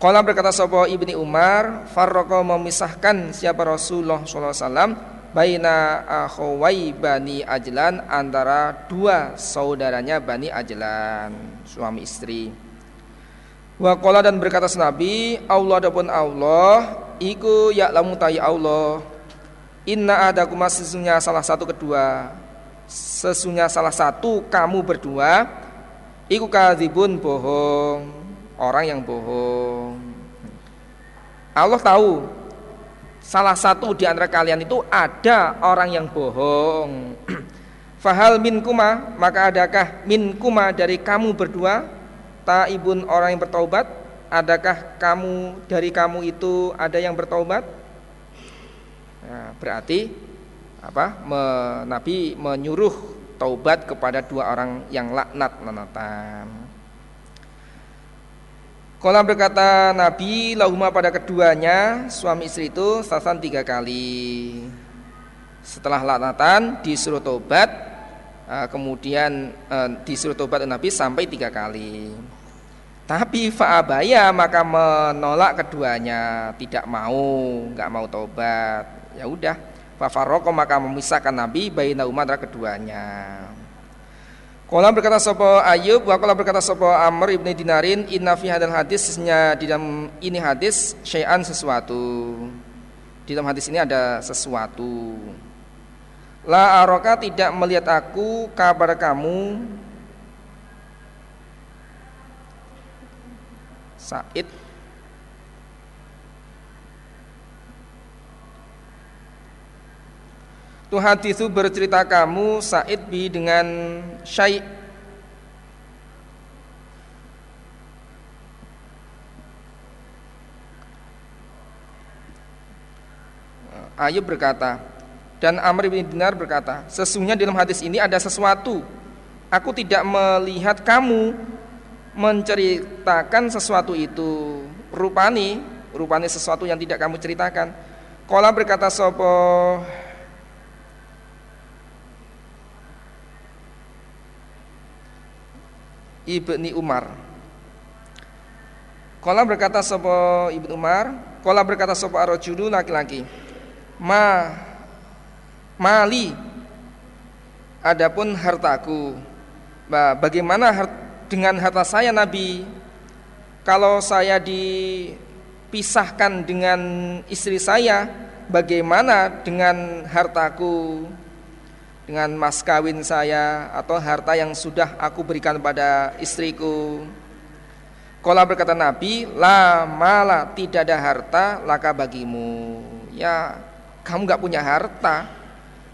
A: Kala berkata sopo ibni Umar Farroko memisahkan siapa Rasulullah SAW Baina akhawai Bani Ajlan Antara dua saudaranya Bani Ajlan Suami istri Wa qala dan berkata Nabi, Allah adapun Allah iku ya'lamu ta'i Allah. Inna adakum sesungguhnya salah satu kedua sesungguhnya salah satu kamu berdua iku kadzibun bohong, orang yang bohong. Allah tahu. Salah satu di antara kalian itu ada orang yang bohong. Fahal min kuma maka adakah min kuma dari kamu berdua? Taibun orang yang bertaubat. Adakah kamu dari kamu itu ada yang bertaubat? Nah, berarti apa me, Nabi menyuruh taubat kepada dua orang yang laknat lanatan Kolam berkata Nabi lahuma pada keduanya suami istri itu sasan tiga kali setelah laknatan disuruh taubat eh, kemudian eh, disuruh taubat Nabi sampai tiga kali tapi fa'abaya maka menolak keduanya, tidak mau, nggak mau tobat. Ya udah, fafaroko maka memisahkan Nabi baina umat keduanya. Kolam berkata sopo Ayub, wa kolam berkata sopo Amr ibni Dinarin, inna fi hadal hadisnya di dalam ini hadis syai'an sesuatu. Di dalam hadis ini ada sesuatu. La aroka tidak melihat aku kabar kamu Said Tuh itu bercerita kamu Said bi dengan syai' Ayub berkata dan Amr bin Dinar berkata sesungguhnya dalam hadis ini ada sesuatu. Aku tidak melihat kamu menceritakan sesuatu itu. Rupani rupani sesuatu yang tidak kamu ceritakan. Kola berkata sopo Ibni Umar. Kola berkata sopo Ibnu Umar? Kola berkata sopo arojulu laki-laki. Ma Mali. Adapun hartaku. Bagaimana harta dengan harta saya Nabi? Kalau saya dipisahkan dengan istri saya bagaimana dengan hartaku dengan mas kawin saya atau harta yang sudah aku berikan pada istriku Kala berkata Nabi, la mala tidak ada harta laka bagimu. Ya, kamu nggak punya harta.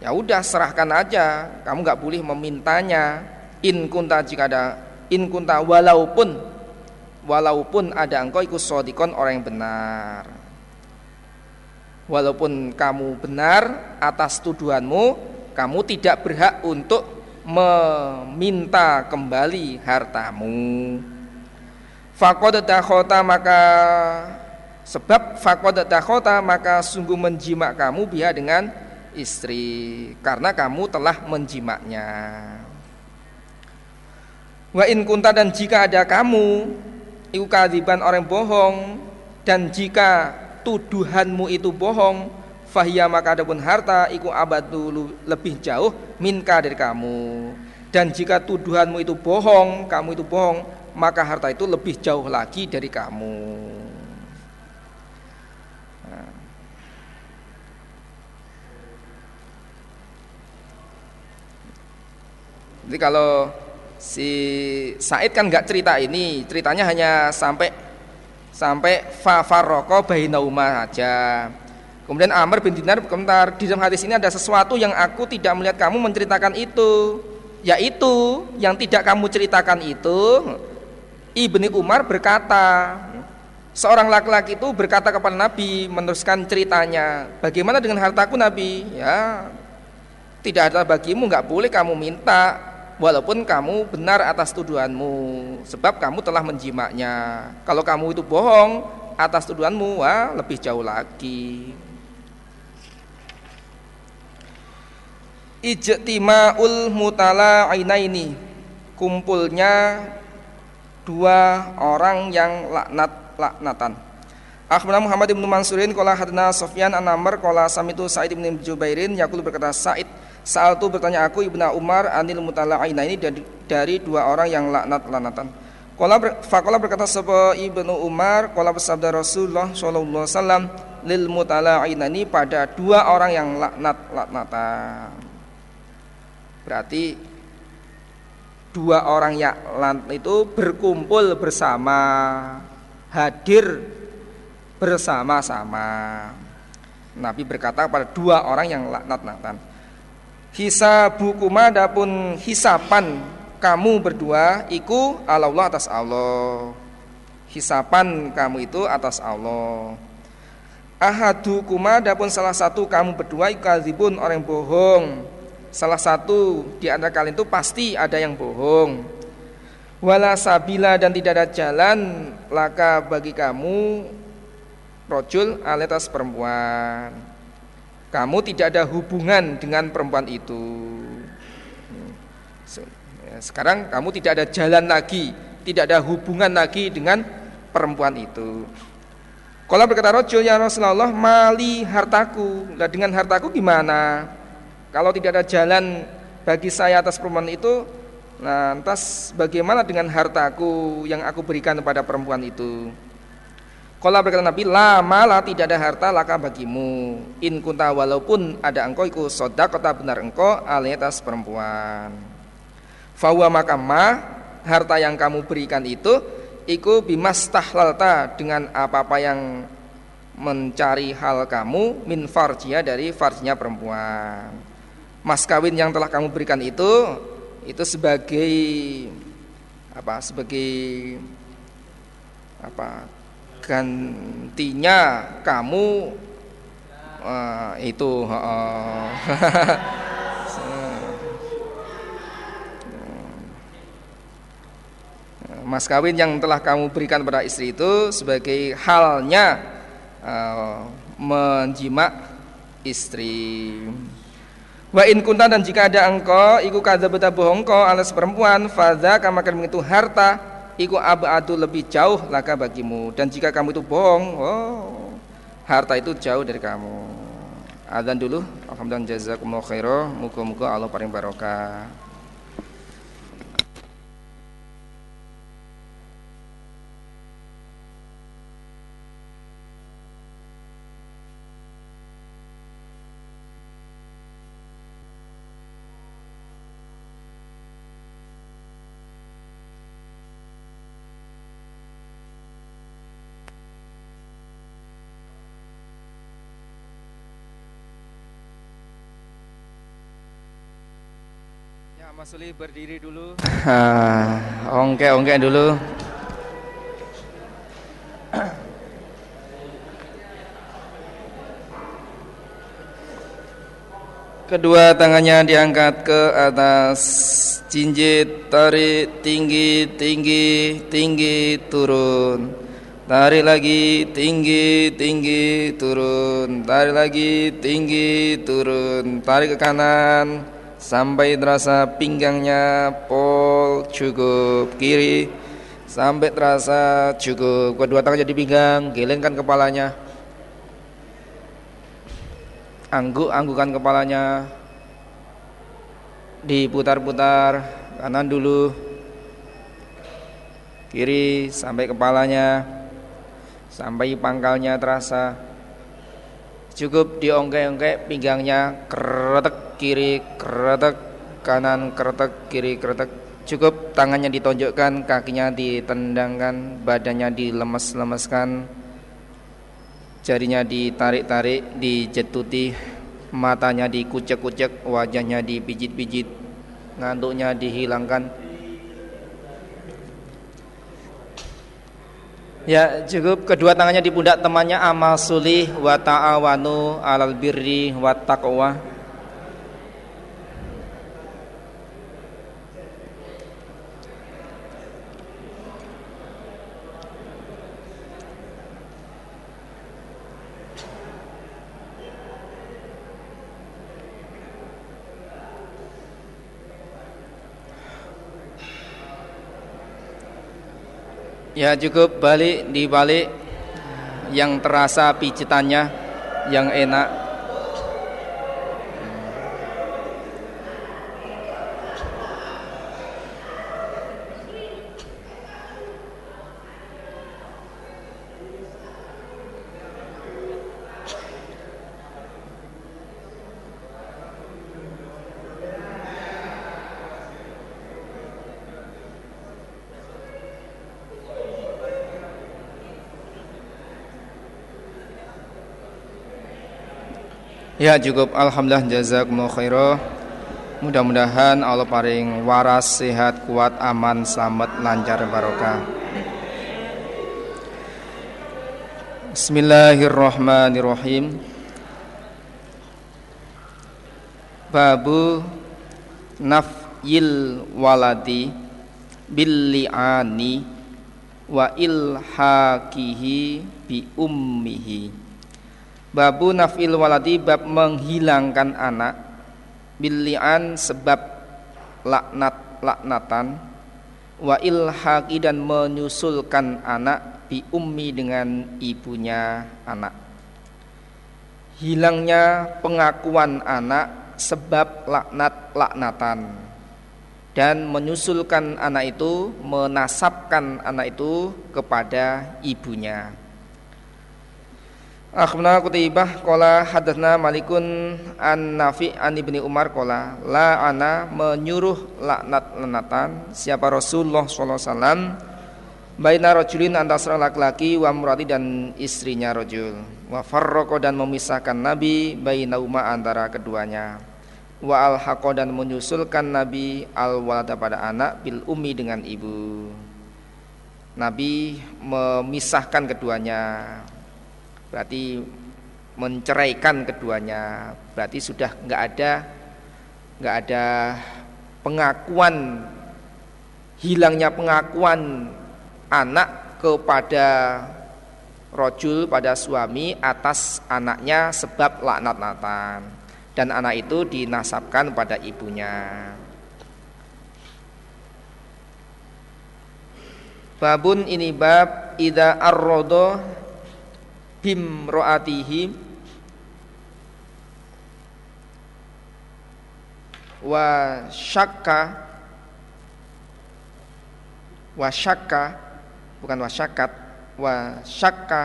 A: Ya udah serahkan aja. Kamu nggak boleh memintanya. In kunta jika ada in kunta walaupun walaupun ada engkau ikut sodikon orang yang benar walaupun kamu benar atas tuduhanmu kamu tidak berhak untuk meminta kembali hartamu Fakod dakhota maka sebab fakod dakhota maka sungguh menjimak kamu biha dengan istri karena kamu telah menjimaknya. Wa in kunta dan jika ada kamu iku kadziban orang bohong dan jika tuduhanmu itu bohong fahya maka adapun harta iku abadu lebih jauh minka dari kamu. Dan jika tuduhanmu itu bohong kamu itu bohong maka harta itu lebih jauh lagi dari kamu. Nanti kalau si Said kan nggak cerita ini, ceritanya hanya sampai sampai fa farroko bainauma aja. Kemudian Amr bin Dinar berkomentar, di dalam hadis ini ada sesuatu yang aku tidak melihat kamu menceritakan itu. Yaitu yang tidak kamu ceritakan itu Ibni Umar berkata, seorang laki-laki itu berkata kepada Nabi meneruskan ceritanya, bagaimana dengan hartaku Nabi? Ya, tidak ada bagimu, nggak boleh kamu minta walaupun kamu benar atas tuduhanmu sebab kamu telah menjimaknya kalau kamu itu bohong atas tuduhanmu wah lebih jauh lagi ijtima'ul mutala ini kumpulnya dua orang yang laknat laknatan Akhbarana Muhammad bin Mansurin qala hadna Sufyan an Amr qala samitu Sa'id bin Jubairin yaqulu berkata Sa'id saat itu bertanya aku Ibnu Umar anil mutala'ina ini dari, dari dua orang yang laknat-laknatan. Qala ber, faqala berkata sapa Ibnu Umar qala bersabda Rasulullah sallallahu alaihi wasallam lil mutala'ina ini pada dua orang yang laknat-laknatan. Berarti dua orang yang laknat itu berkumpul bersama, hadir bersama-sama. Nabi berkata pada dua orang yang laknat-laknatan hisabukuma adapun hisapan kamu berdua iku Allah atas Allah. Hisapan kamu itu atas Allah. Ahadukuma adapun salah satu kamu berdua ikadzibun orang bohong salah satu di antara kalian itu pasti ada yang bohong wala sabila dan tidak ada jalan laka bagi kamu rojul alitas perempuan kamu tidak ada hubungan dengan perempuan itu. Ya, sekarang kamu tidak ada jalan lagi, tidak ada hubungan lagi dengan perempuan itu. Kalau berkata Rojul ya Rasulullah mali hartaku, lah dengan hartaku gimana? Kalau tidak ada jalan bagi saya atas perempuan itu, nah lantas bagaimana dengan hartaku yang aku berikan kepada perempuan itu? Kalau berkata Nabi, lama lah tidak ada harta laka bagimu. In kunta walaupun ada engkau iku sodak kota benar engkau alias perempuan. Fawa makama harta yang kamu berikan itu iku bimas tahlalta dengan apa-apa yang mencari hal kamu min farjia dari farjinya perempuan. Mas kawin yang telah kamu berikan itu itu sebagai apa? Sebagai apa? gantinya kamu uh, itu uh, mas kawin yang telah kamu berikan pada istri itu sebagai halnya uh, menjimak istri. Wa in kunta dan jika ada engkau iku kadzabata bohong kau alas perempuan fadza kamakan itu harta iku abadu lebih jauh laka bagimu. Dan jika kamu itu bohong oh harta itu jauh dari kamu. Adzan dulu. Alhamdulillah jazakumullah khairan. Muga-muga Allah paling barokah Mas Suli berdiri dulu. ongke-ongke dulu. Kedua tangannya diangkat ke atas. Jinjit, tarik, tinggi, tinggi, tinggi, turun. Tarik lagi, tinggi, tinggi, turun. Tarik lagi, tinggi, turun. Tarik ke kanan sampai terasa pinggangnya pol cukup kiri. Sampai terasa cukup kedua tangan jadi pinggang gelengkan kepalanya. Angguk anggukan kepalanya. Diputar-putar kanan dulu. Kiri sampai kepalanya. Sampai pangkalnya terasa cukup diongke-ongke pinggangnya keretek kiri kretek kanan kretek kiri kretek. Cukup tangannya ditonjokkan kakinya ditendangkan badannya dilemes-lemeskan. Jarinya ditarik-tarik dijetuti matanya dikucek-kucek wajahnya dipijit-pijit ngantuknya dihilangkan Ya cukup. Kedua tangannya di pundak temannya amal sulih wa ta'awanu alal birri wa taqwa Ya cukup balik di balik yang terasa pijitannya yang enak Ya cukup. Alhamdulillah jazakumullah khairah. Mudah-mudahan Allah paring waras, sehat, kuat, aman, selamat, lancar, barokah. Bismillahirrahmanirrahim. Babu nafyil waladi bil li'ani wa ilhaqihi bi ummihi Babu nafil waladi bab menghilangkan anak. Bilian sebab laknat laknatan. Wa ilhaqi dan menyusulkan anak bi ummi dengan ibunya anak. Hilangnya pengakuan anak sebab laknat laknatan. Dan menyusulkan anak itu menasabkan anak itu kepada ibunya Akhbarana Qutaibah qala hadatsna Malikun an Nafi an Ibni Umar qala la ana menyuruh laknat lenatan siapa Rasulullah sallallahu alaihi wasallam? Baina rajulin antara laki-laki wa murati dan istrinya rajul. Wa farraqa dan memisahkan Nabi bainauma antara keduanya. Wa alhaqa dan menyusulkan Nabi al walada pada anak bil ummi dengan ibu. Nabi memisahkan keduanya berarti menceraikan keduanya. Berarti sudah nggak ada nggak ada pengakuan hilangnya pengakuan anak kepada rojul pada suami atas anaknya sebab laknat-laknatan. Dan anak itu dinasabkan pada ibunya. Babun ini bab ida arrodo bimroatihi wa syakka. Wa syakka. Bukan wa syakat. Wa syakka.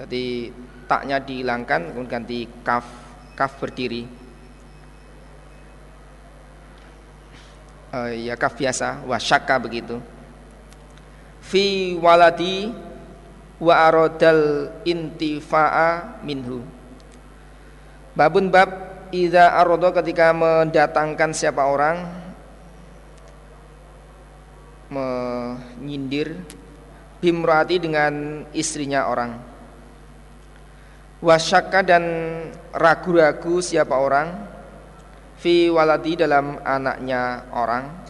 A: Jadi taknya dihilangkan kemudian ganti kaf kaf berdiri. Uh, ya kaf biasa. Wa syakka begitu fi waladi wa aradal intifa'a minhu. Babun bab idza arada ketika mendatangkan siapa orang menyindir bimrati dengan istrinya orang. Wasyaka dan ragu-ragu siapa orang fi waladi dalam anaknya orang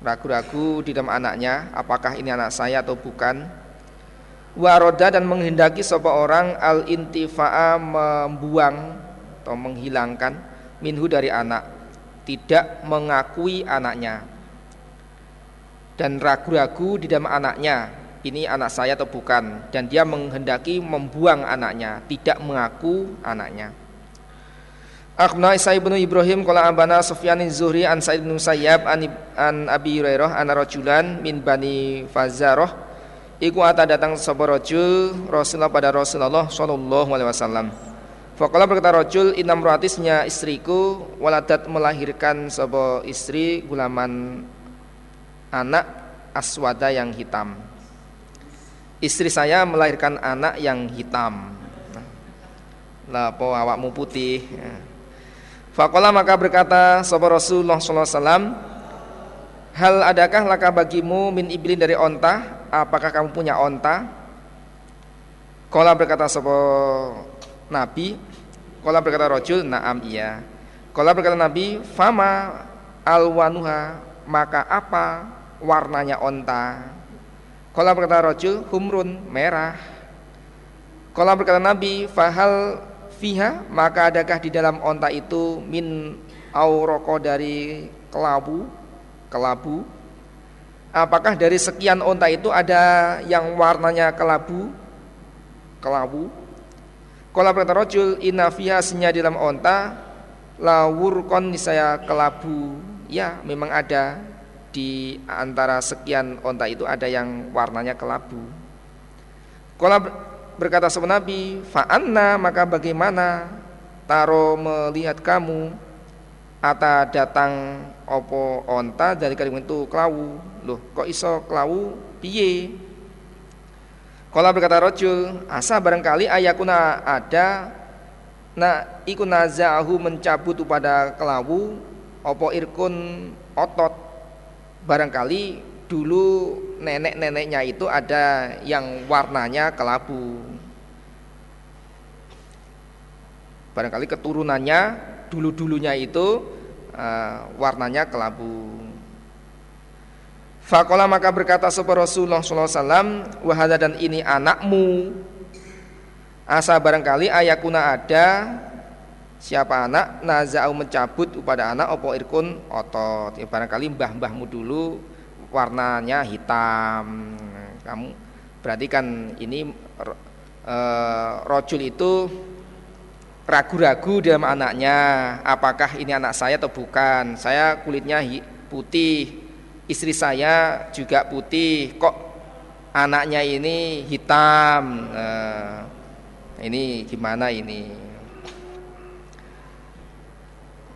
A: ragu-ragu di dalam anaknya apakah ini anak saya atau bukan. Waroda dan menghendaki seseorang al intifa'a membuang atau menghilangkan minhu dari anak tidak mengakui anaknya. Dan ragu-ragu di dalam anaknya ini anak saya atau bukan. Dan dia menghendaki membuang anaknya tidak mengaku anaknya Akhna Isa ibnu Ibrahim Kala abana Sufyan Zuhri An Sa'id bin Sayyab An, an Abi Hurairah An rajulan min Bani Fazarah Iku ata datang sapa rajul Rasulullah pada Rasulullah sallallahu alaihi wasallam. Faqala berkata rajul inam ratisnya istriku waladat melahirkan sapa istri gulaman anak aswada yang hitam. Istri saya melahirkan anak yang hitam. Lah po awakmu putih. Faqala maka berkata sapa Rasulullah wasallam Hal adakah laka bagimu min iblin dari onta? Apakah kamu punya onta? Kala berkata sapa Nabi, kala berkata rojul, naam iya. Kala berkata Nabi, fama alwanuha, maka apa warnanya onta? Kala berkata rojul, humrun, merah. Kala berkata Nabi, fahal fiha, maka adakah di dalam onta itu min auroko dari kelabu? kelabu? Apakah dari sekian onta itu ada yang warnanya kelabu? Kelabu. Kala berkata rojul Inna fiha dalam onta Lawurkon saya kelabu. Ya memang ada Di antara sekian onta itu ada yang warnanya kelabu. Kala berkata sama Nabi Fa'anna maka bagaimana Taro melihat kamu? Ata datang opo onta dari kalimat itu kelawu. Loh kok iso kelawu? Piye? Kala berkata rojul asa barangkali ayakuna ada na iku nazahu mencabut pada kelawu opo irkun otot. Barangkali dulu nenek-neneknya itu ada yang warnanya kelabu. Barangkali keturunannya dulu-dulunya itu uh, warnanya kelabu. Fakola maka berkata sapa Rasulullah SAW Wahada dan ini anakmu. Asa barangkali ayakuna ada Siapa anak Naza'u mencabut kepada anak Opo irkun otot. Ya, Barangkali mbah-mbahmu dulu Warnanya hitam. Kamu berarti kan ini uh, Rojul itu ragu-ragu dalam anaknya apakah ini anak saya atau bukan. Saya kulitnya putih istri saya juga putih kok anaknya ini hitam? Nah, ini gimana ini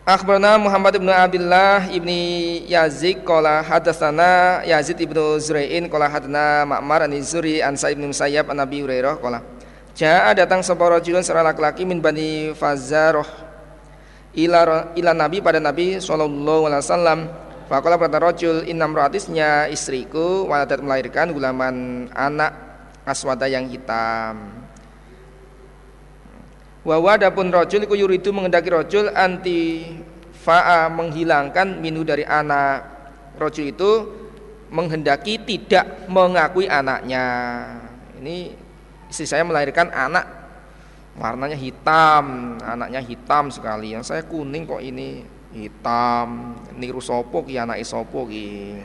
A: Akhbarna Muhammad ibn Abdullah ibni Yazid qala hadatsana Yazid ibnu Zurai'in qala hadana Ma'mar an Zuri an Sa'id bin Musayyab an Nabi Hurairah qala Ja'a datang sebuah rajulun seorang laki-laki min Bani Fazaroh ila, ila Nabi pada Nabi sallallahu alaihi wasallam. Faqala berkata rajul innam ratisnya istriku waladat melahirkan gulaman anak aswada yang hitam. Wa adapun rajul iku yuridu mengendaki rajul anti fa'a menghilangkan minu dari anak. Rajul itu menghendaki tidak mengakui anaknya. Ini istri saya melahirkan anak warnanya hitam, anaknya hitam sekali. Yang saya kuning kok ini hitam. Niru sopo ki anak sopo ki.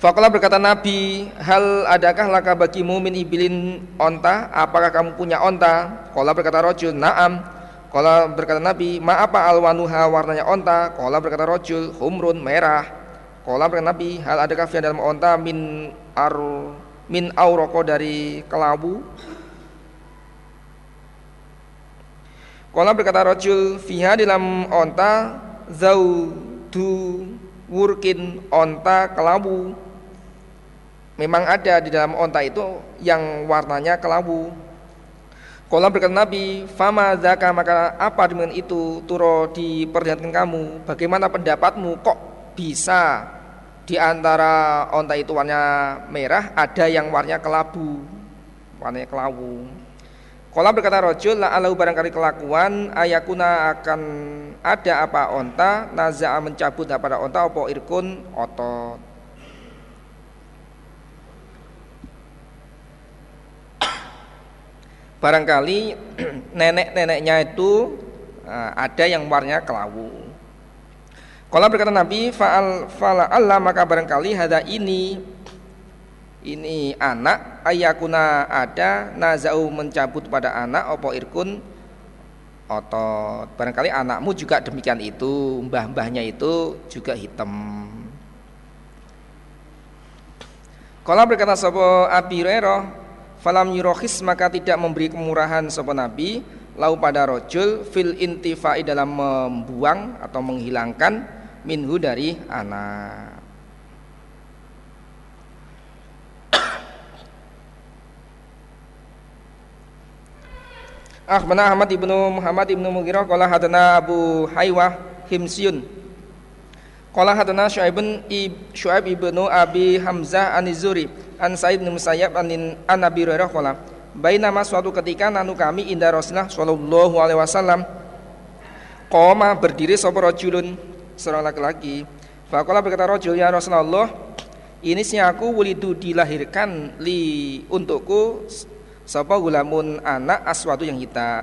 A: Fakala berkata Nabi, hal adakah laka bagimu min ibilin onta? Apakah kamu punya onta? Kala berkata rojul, naam. Kala berkata Nabi, ma apa alwanuha warnanya onta? Kala berkata rojul, humrun merah. Kala berkata Nabi, hal adakah fi dalam onta min ar min auroko dari kelabu Kala berkata rojul fiha dalam onta zaudu wurkin onta kelabu Memang ada di dalam onta itu yang warnanya kelabu. Kala berkata Nabi Fama zaka maka apa dengan itu Turo diperlihatkan kamu? Bagaimana pendapatmu? Kok bisa di antara onta itu warnanya merah, ada yang warnanya kelabu, warnanya kelabu. Kalau berkata rojul, la alau barangkali kelakuan, ayakuna akan ada apa onta, naza'a mencabut pada onta, opo irkun otot. Barangkali nenek-neneknya itu eh, ada yang warnanya kelabu. Kalau berkata Nabi, faal fala Allah maka barangkali hada ini ini anak ayakuna ada nazau mencabut pada anak opo irkun otot barangkali anakmu juga demikian itu mbah-mbahnya itu juga hitam Kalau berkata sapa Abi Hurairah, falam yurohis maka tidak memberi kemurahan sapa Nabi. Lau pada rojul fil intifai dalam membuang atau menghilangkan minhu dari anak. Akhbarana Ahmad ibnu Muhammad ibnu Mughirah qala hadana Abu Haywah Himsyun Qala hadana Syuaib ibnu Abi Hamzah An-Nizuri an Sa'id bin Musayyab an, an Abi Hurairah qala Bainama suatu ketika nanu kami indah Rasulullah sallallahu alaihi wasallam qoma berdiri sapa rajulun seorang laki-laki Faqala berkata rajul ya Rasulullah ini si aku wulidu dilahirkan li untukku Sapa gulamun anak aswatu yang hitam.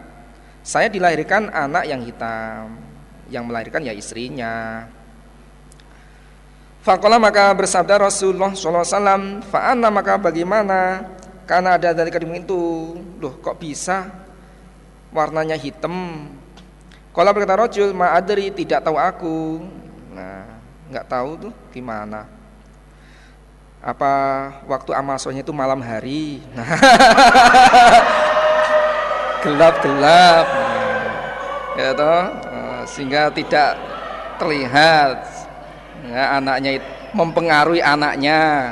A: Saya dilahirkan anak yang hitam. Yang melahirkan ya istrinya. Fakola maka bersabda Rasulullah SAW Fa'ana maka bagaimana? Karena ada dari kadimu itu. Loh kok bisa? Warnanya hitam. Kalau berkata Rajul Ma'adri tidak tahu aku. Nah nggak tahu tuh gimana. Apa waktu amasonya itu malam hari? Gelap-gelap ya toh eh, sehingga tidak terlihat ya, anaknya mempengaruhi anaknya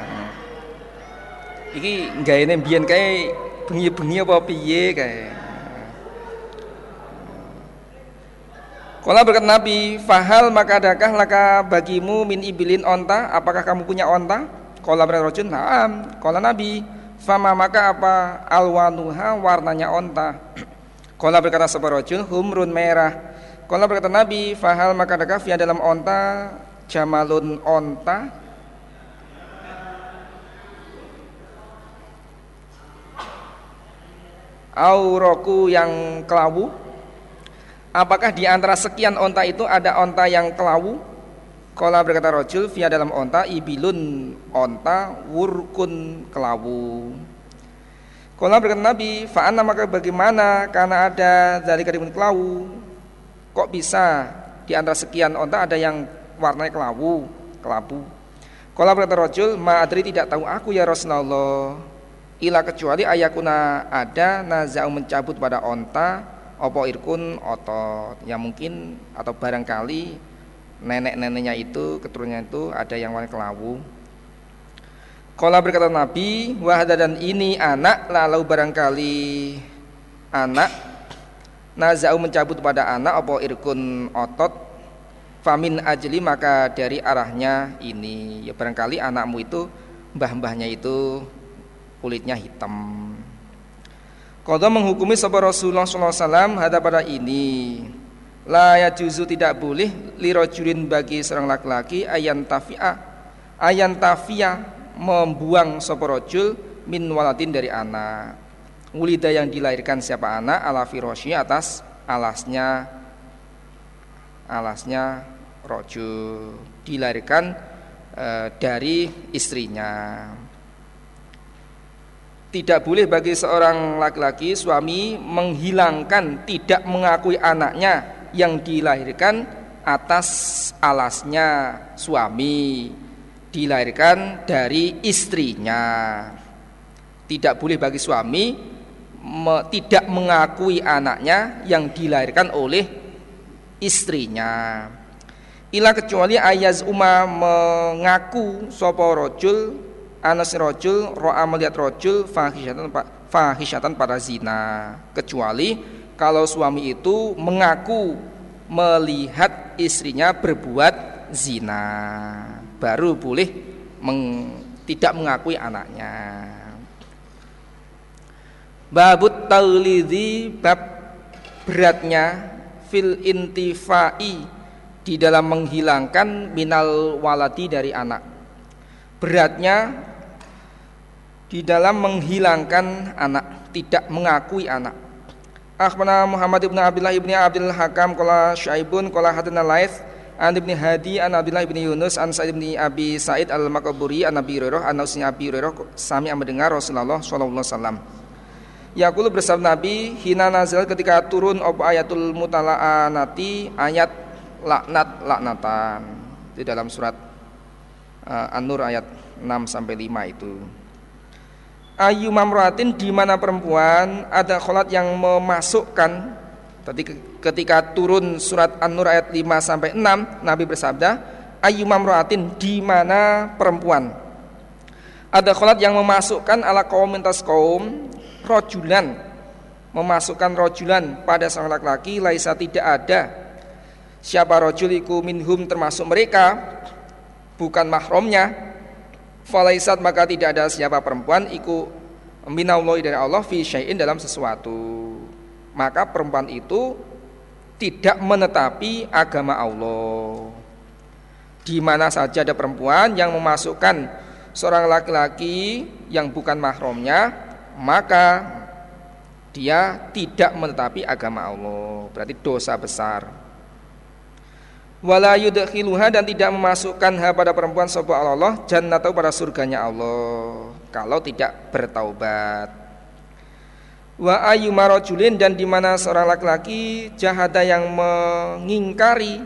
A: iki nggak ini biar kayak bengi-bengi apa piye kayak Kalau berkata Nabi, fahal maka adakah laka bagimu min ibilin onta? Apakah kamu punya onta? Kala berrojun naam. Kala Nabi, fama maka apa alwanuha warnanya onta. Kala berkata sebuah humrun merah. Kala berkata Nabi, fahal maka ada kafia dalam onta jamalun onta auroku yang kelawu apakah di antara sekian onta itu ada onta yang kelawu Kala berkata rojul via dalam onta ibilun onta wurkun kelawu. Kala berkata Nabi, fa'ana maka bagaimana karena ada dari kadimun kelawu. Kok bisa di antara sekian onta ada yang warnanya kelawu, kelabu. Kala berkata rojul, ma'adri tidak tahu aku ya Rasulullah. Ila kecuali ayakuna ada nazau mencabut pada onta opo irkun otot yang mungkin atau barangkali nenek-neneknya itu keturunannya itu ada yang warna kelawu Kala berkata Nabi wahada dan ini anak lalu barangkali anak nazau mencabut pada anak apa irkun otot famin ajli maka dari arahnya ini. Ya barangkali anakmu itu mbah-mbahnya itu kulitnya hitam. Kalau menghukumi sahabat Rasulullah SAW hada pada ini La juzu tidak boleh lirojulin bagi seorang laki-laki ayan tafia ayan tafia membuang soporojul min waladin dari anak. Wulida yang dilahirkan siapa anak? Ala firoshi atas alasnya alasnya rojul dilahirkan e, dari istrinya. Tidak boleh bagi seorang laki-laki suami menghilangkan tidak mengakui anaknya yang dilahirkan atas alasnya suami. Dilahirkan dari istrinya. Tidak boleh bagi suami me, tidak mengakui anaknya yang dilahirkan oleh istrinya ila kecuali ayaz umma mengaku sopo rojul anas rojul ro'a melihat rojul fahisyatan fahisyatan pada zina. Kecuali kalau suami itu mengaku melihat istrinya berbuat zina baru boleh meng, tidak mengakui anaknya. Babut taulidhi bab beratnya fil intifai di dalam menghilangkan minal waladi dari anak. Beratnya di dalam menghilangkan anak tidak mengakui anak. Akhbarana Muhammad ibn Abdullah ibn Abdul Hakam qala Syaibun qala hadana Laits an ibn Hadi an Abdullah ibn Yunus an Sa'id ibn Abi Sa'id al-Makaburi an Nabi Hurairah an Nabi Hurairah sami mendengar Rasulullah sallallahu alaihi wasallam. Yaqulu bersabda Nabi hina nazal ketika turun op ayatul mutala'anati ayat laknat laknatan. Di dalam surat uh, An-Nur ayat 6 sampai 5 itu. Ayu mamratin di mana perempuan ada kholat yang memasukkan tadi ketika turun surat An-Nur ayat 5 sampai 6 Nabi bersabda ayu mamratin di mana perempuan ada kholat yang memasukkan ala kaum kaum rojulan memasukkan rojulan pada sang laki-laki laisa tidak ada siapa rojul iku minhum termasuk mereka bukan mahramnya Falaisat maka tidak ada siapa perempuan iku minallahi dari Allah fi syai'in dalam sesuatu. Maka perempuan itu tidak menetapi agama Allah. Di mana saja ada perempuan yang memasukkan seorang laki-laki yang bukan mahramnya, maka dia tidak menetapi agama Allah. Berarti dosa besar wala yudkhiluha dan tidak memasukkan ha pada perempuan sapa Allah jannatu pada surganya Allah. Kalau tidak bertaubat. Wa ayu marajulin dan di mana seorang laki-laki jahada yang mengingkari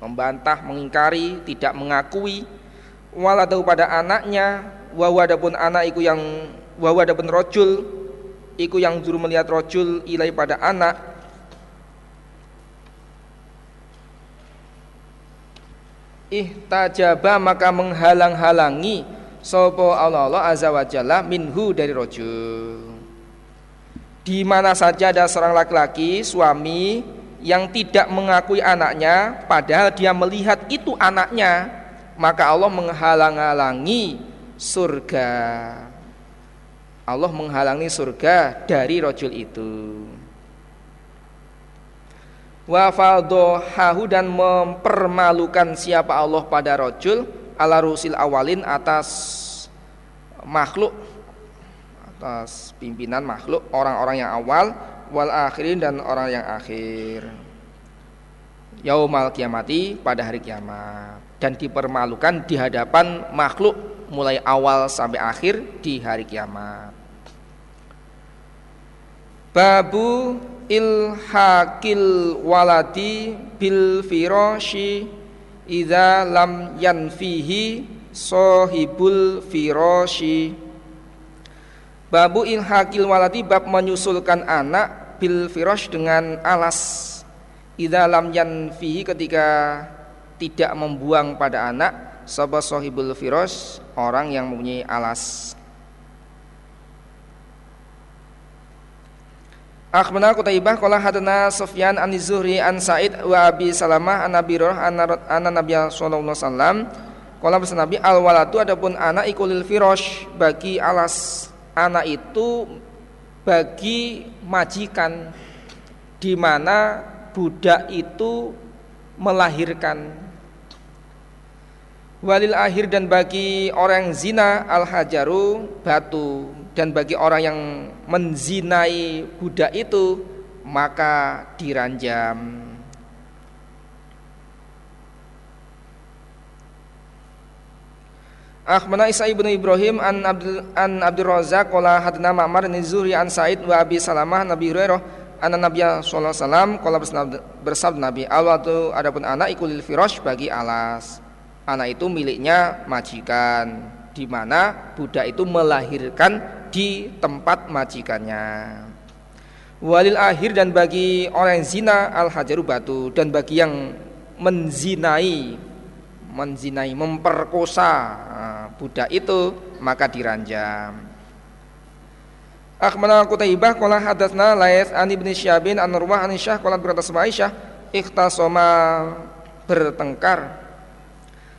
A: membantah mengingkari tidak mengakui waladau pada anaknya wa wadapun anak iku yang wa wadapun rojul iku yang juru melihat rojul ilai pada anak ihtajaba maka menghalang-halangi sapa Allah Allah azza wa minhu dari rojul. Di mana saja ada seorang laki-laki suami yang tidak mengakui anaknya padahal dia melihat itu anaknya maka Allah menghalang-halangi surga. Allah menghalangi surga dari rojul itu wa fadohahu dan mempermalukan siapa Allah pada rojul ala rusil awalin atas makhluk atas pimpinan makhluk orang-orang yang awal wal akhirin dan orang yang akhir. Yaumal kiamati pada hari kiamat. Dan dipermalukan di hadapan makhluk mulai awal sampai akhir di hari kiamat. Babu ilhaqil waladi bil firashi idza lam yanfihi sahibul firashi. Babu ilhaqil waladi bab menyusulkan anak bil firash dengan alas. Idza lam yanfihi ketika tidak membuang pada anak sabah sahibul firash? Orang yang mempunyai alas Akhbarana Qutaibah qala hadana Sufyan an Zuhri an Sa'id wa Abi Salamah an Nabi Roh an Nabi sallallahu alaihi wasallam. Qala Nabi al waladu adapun anak ikulil firosh bagi alas anak itu bagi majikan di mana budak itu melahirkan. Walil akhir dan bagi orang zina al hajaru batu dan bagi orang yang menzinai budak itu maka diranjam. Akhbana Isa ibnu Ibrahim an Abdul an Abdul Razak qala hadna Ma'mar an Zuhri an Sa'id wa Abi Salamah Nabi Hurairah anna Nabi sallallahu alaihi wasallam qala bersabda Nabi awatu adapun anak ikulil firash bagi alas. Anak itu miliknya majikan di mana budak itu melahirkan di tempat majikannya. Walil akhir dan bagi orang yang zina al hajaru batu dan bagi yang menzinai menzinai memperkosa budak itu maka diranjam. Akhbarana Qutaibah qala hadatsna Lais an Ibnu Syabin an Nurwah an Syah qala berkata sama Aisyah ikhtasoma bertengkar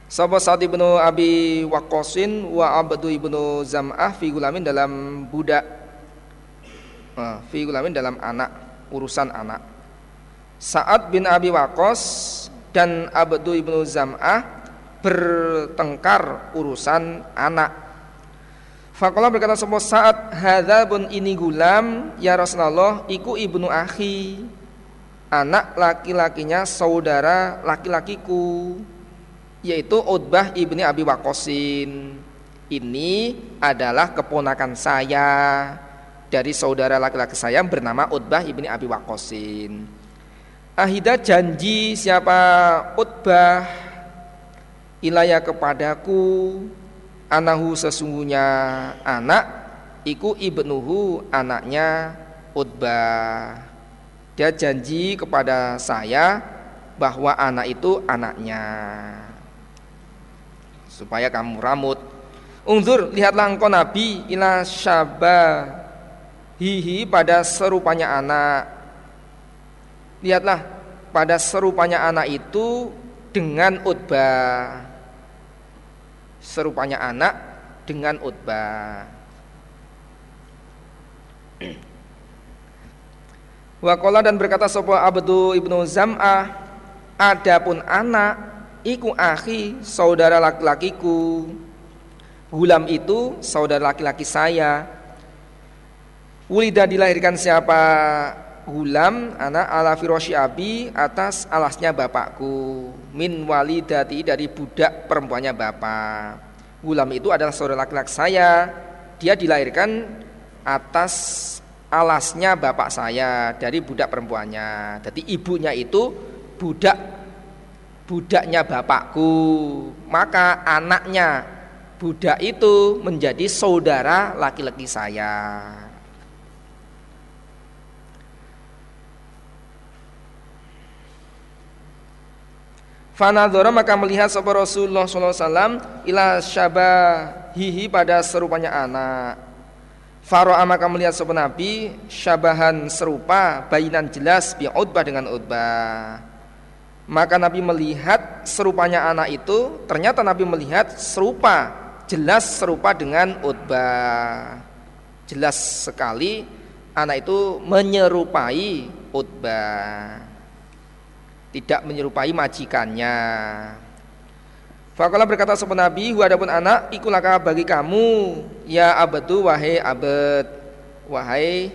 A: Sahabat Sa'ad ibnu Abi Waqqasin wa Abdu ibnu Zam'ah fi gulamin dalam budak. Nah, fi gulamin dalam anak urusan anak. Sa'ad bin Abi Waqqas dan Abdu ibnu Zam'ah bertengkar urusan anak. Fakolah berkata semua saat hadza bun ini gulam ya Rasulullah iku ibnu akhi. Anak laki-lakinya saudara laki-lakiku yaitu Utbah ibni Abi Wakosin. Ini adalah keponakan saya dari saudara laki-laki saya bernama Utbah ibni Abi Wakosin. Ahida janji siapa Utbah ilaya kepadaku anahu sesungguhnya anak iku ibnuhu anaknya Utbah. Dia janji kepada saya bahwa anak itu anaknya. Supaya kamu ramut. Ungzur, lihatlah engkau Nabi ila hihi pada serupanya anak. Lihatlah pada serupanya anak itu dengan Utbah. Serupanya anak dengan Utbah. Wakola dan berkata sopo Abdu ibnu Zam'ah Adapun anak Iku akhi saudara laki-lakiku. Gulam itu saudara laki-laki saya. Wulida dilahirkan siapa? Gulam anak ala firoshi abi atas alasnya bapakku. Min walidati dari budak perempuannya bapak. Gulam itu adalah saudara laki-laki saya. Dia dilahirkan atas alasnya bapak saya dari budak perempuannya. Jadi ibunya itu budak budaknya bapakku. Maka anaknya budak itu menjadi saudara laki-laki saya. Fanadhara maka melihat sahabat Rasulullah SAW ila syabahihi pada serupanya anak Faro'a maka melihat sopan Nabi syabahan serupa bainan jelas bi Utbah dengan Utbah. Maka Nabi melihat serupanya anak itu, ternyata Nabi melihat serupa, jelas serupa dengan Utbah. Jelas sekali anak itu menyerupai Utbah. Tidak menyerupai majikannya. Fakallah berkata sopan Nabi, adapun anak ikulaka bagi kamu ya abadu wahai abad wahai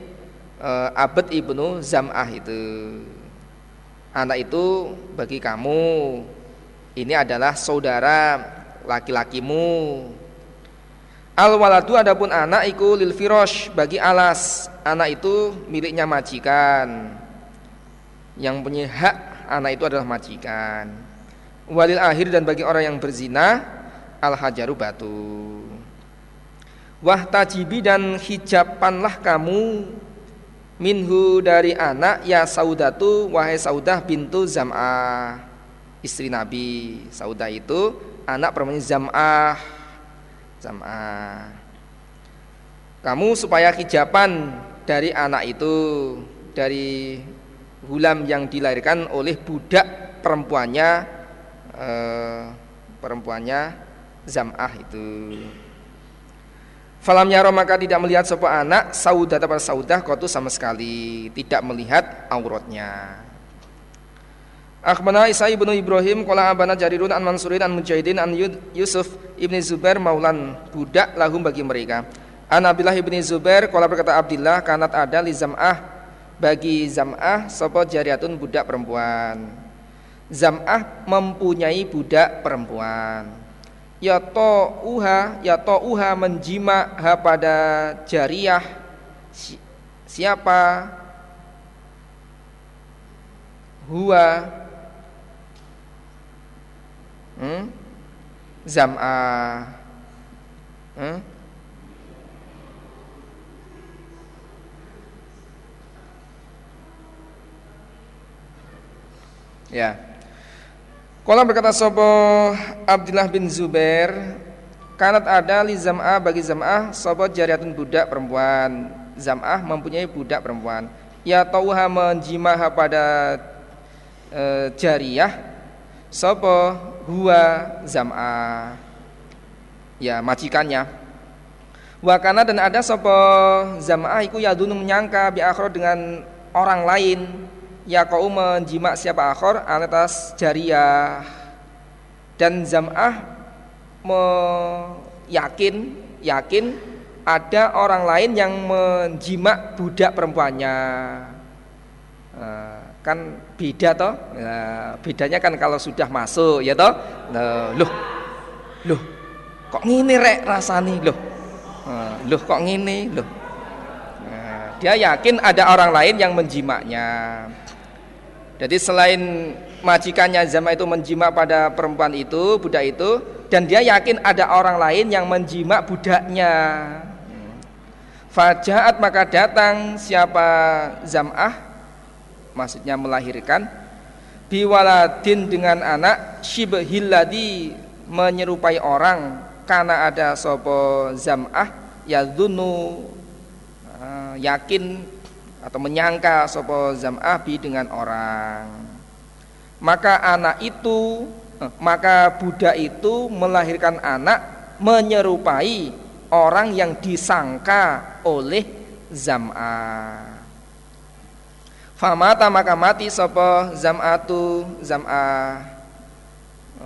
A: uh, abad ibnu Zam'ah itu. Anak itu bagi kamu ini adalah saudara laki-lakimu. Al waladu adapun anak iku lil firosh bagi alas. Anak itu miliknya majikan. Yang punya hak anak itu adalah majikan walil akhir dan bagi orang yang berzina al hajaru batu wah tajibi dan hijapanlah kamu minhu dari anak ya saudatu wahai saudah bintu zam'ah. Istri nabi. Saudah itu anak perempuan zam'ah. Zam'ah. Kamu supaya hijapan dari anak itu dari hulam yang dilahirkan oleh budak perempuannya eh, perempuannya Zam'ah itu. Falam yaro maka tidak melihat sebuah anak saudah atau saudah kotu sama sekali tidak melihat auratnya. Akhbana Isa ibnu Ibrahim Kola abana jarirun an mansurin an mujahidin an Yusuf ibni Zubair maulan budak lahum bagi mereka. An Abdullah ibni Zubair Kola berkata Abdullah kanat ada li zam'ah bagi zam'ah sopo jariatun budak perempuan. Zam'ah mempunyai budak perempuan. Ya uha, ya uha menjima ha pada jariah si, siapa huwa hmm? Zam'ah hmm? Ya. Kala berkata sopo Abdullah bin Zubair Kanat ada li zam'ah bagi zam'ah Sopo jariatun budak perempuan. Zam'ah mempunyai budak perempuan. Ya tauha menjimaha pada e, jariah Sopo huwa zam'ah. Ya majikannya. Wakana dan ada sopo zam'ah Iku yadunu menyangka bi dengan orang lain ya kau menjimak siapa? Akhor atas jariah. Dan zam'ah meyakin yakin ada orang lain yang menjimak budak perempuannya. Nah, kan beda toh? Nah, bedanya kan kalau sudah masuk ya toh? Nah, loh loh kok ngini rek rasani loh? Loh kok ngini loh? Dia yakin ada orang lain yang menjimaknya jadi selain majikannya Zama itu menjimak pada perempuan itu, budak itu, dan dia yakin ada orang lain yang menjimak budaknya. Fajaat maka datang. Siapa Zam'ah? Maksudnya melahirkan. Biwaladin dengan anak shibhilladhi menyerupai orang. Karena ada sopo Zam'ah yadhunu uh, yakin atau menyangka sopo Zam'ah bi dengan orang maka anak itu eh, maka budak itu melahirkan anak menyerupai orang yang disangka oleh Zam'ah Famata maka mati sopo zam'atu zam'ah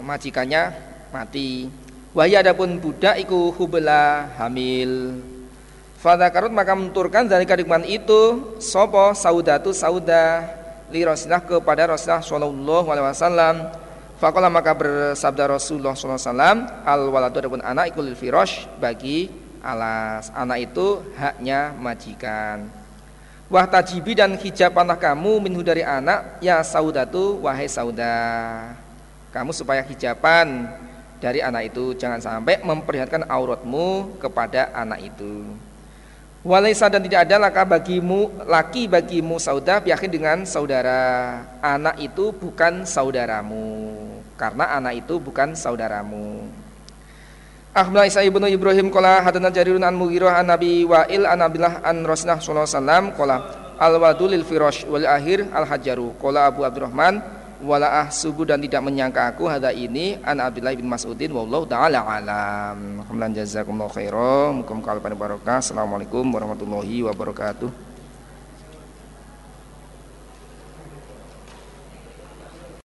A: majikannya mati. Wahya adapun budak iku hubla hamil. Fadakarut maka menturkan dari kadikman itu sopo saudatu sauda li Rasulullah kepada Rasulullah Shallallahu Alaihi Wasallam. Fakola maka bersabda Rasulullah Sallallahu Alaihi Wasallam al waladu adapun anak ikul firosh bagi alas anak itu haknya majikan. Wah tajibi dan hijab panah kamu minhu dari anak ya saudatu wahai sauda. Kamu supaya hijaban dari anak itu jangan sampai memperlihatkan auratmu kepada anak itu. Walaisa dan tidak ada laka bagimu laki bagimu sauda yakin dengan saudara. Anak itu bukan saudaramu karena anak itu bukan saudaramu. Ahmad Isa ibnu Ibrahim kola hadana jarirun an Mughirah an Nabi Wa'il an Abdullah an Rasulullah sallallahu alaihi wasallam kola al wadulil firosh wal akhir al hajaru kola Abu Abdurrahman wala subuh dan tidak menyangka aku hada ini an Abdullah bin Mas'udin wallahu taala alam. Alhamdulillah jazakumullahu khairan. Mukum kalpan barokah. Assalamualaikum warahmatullahi wabarakatuh.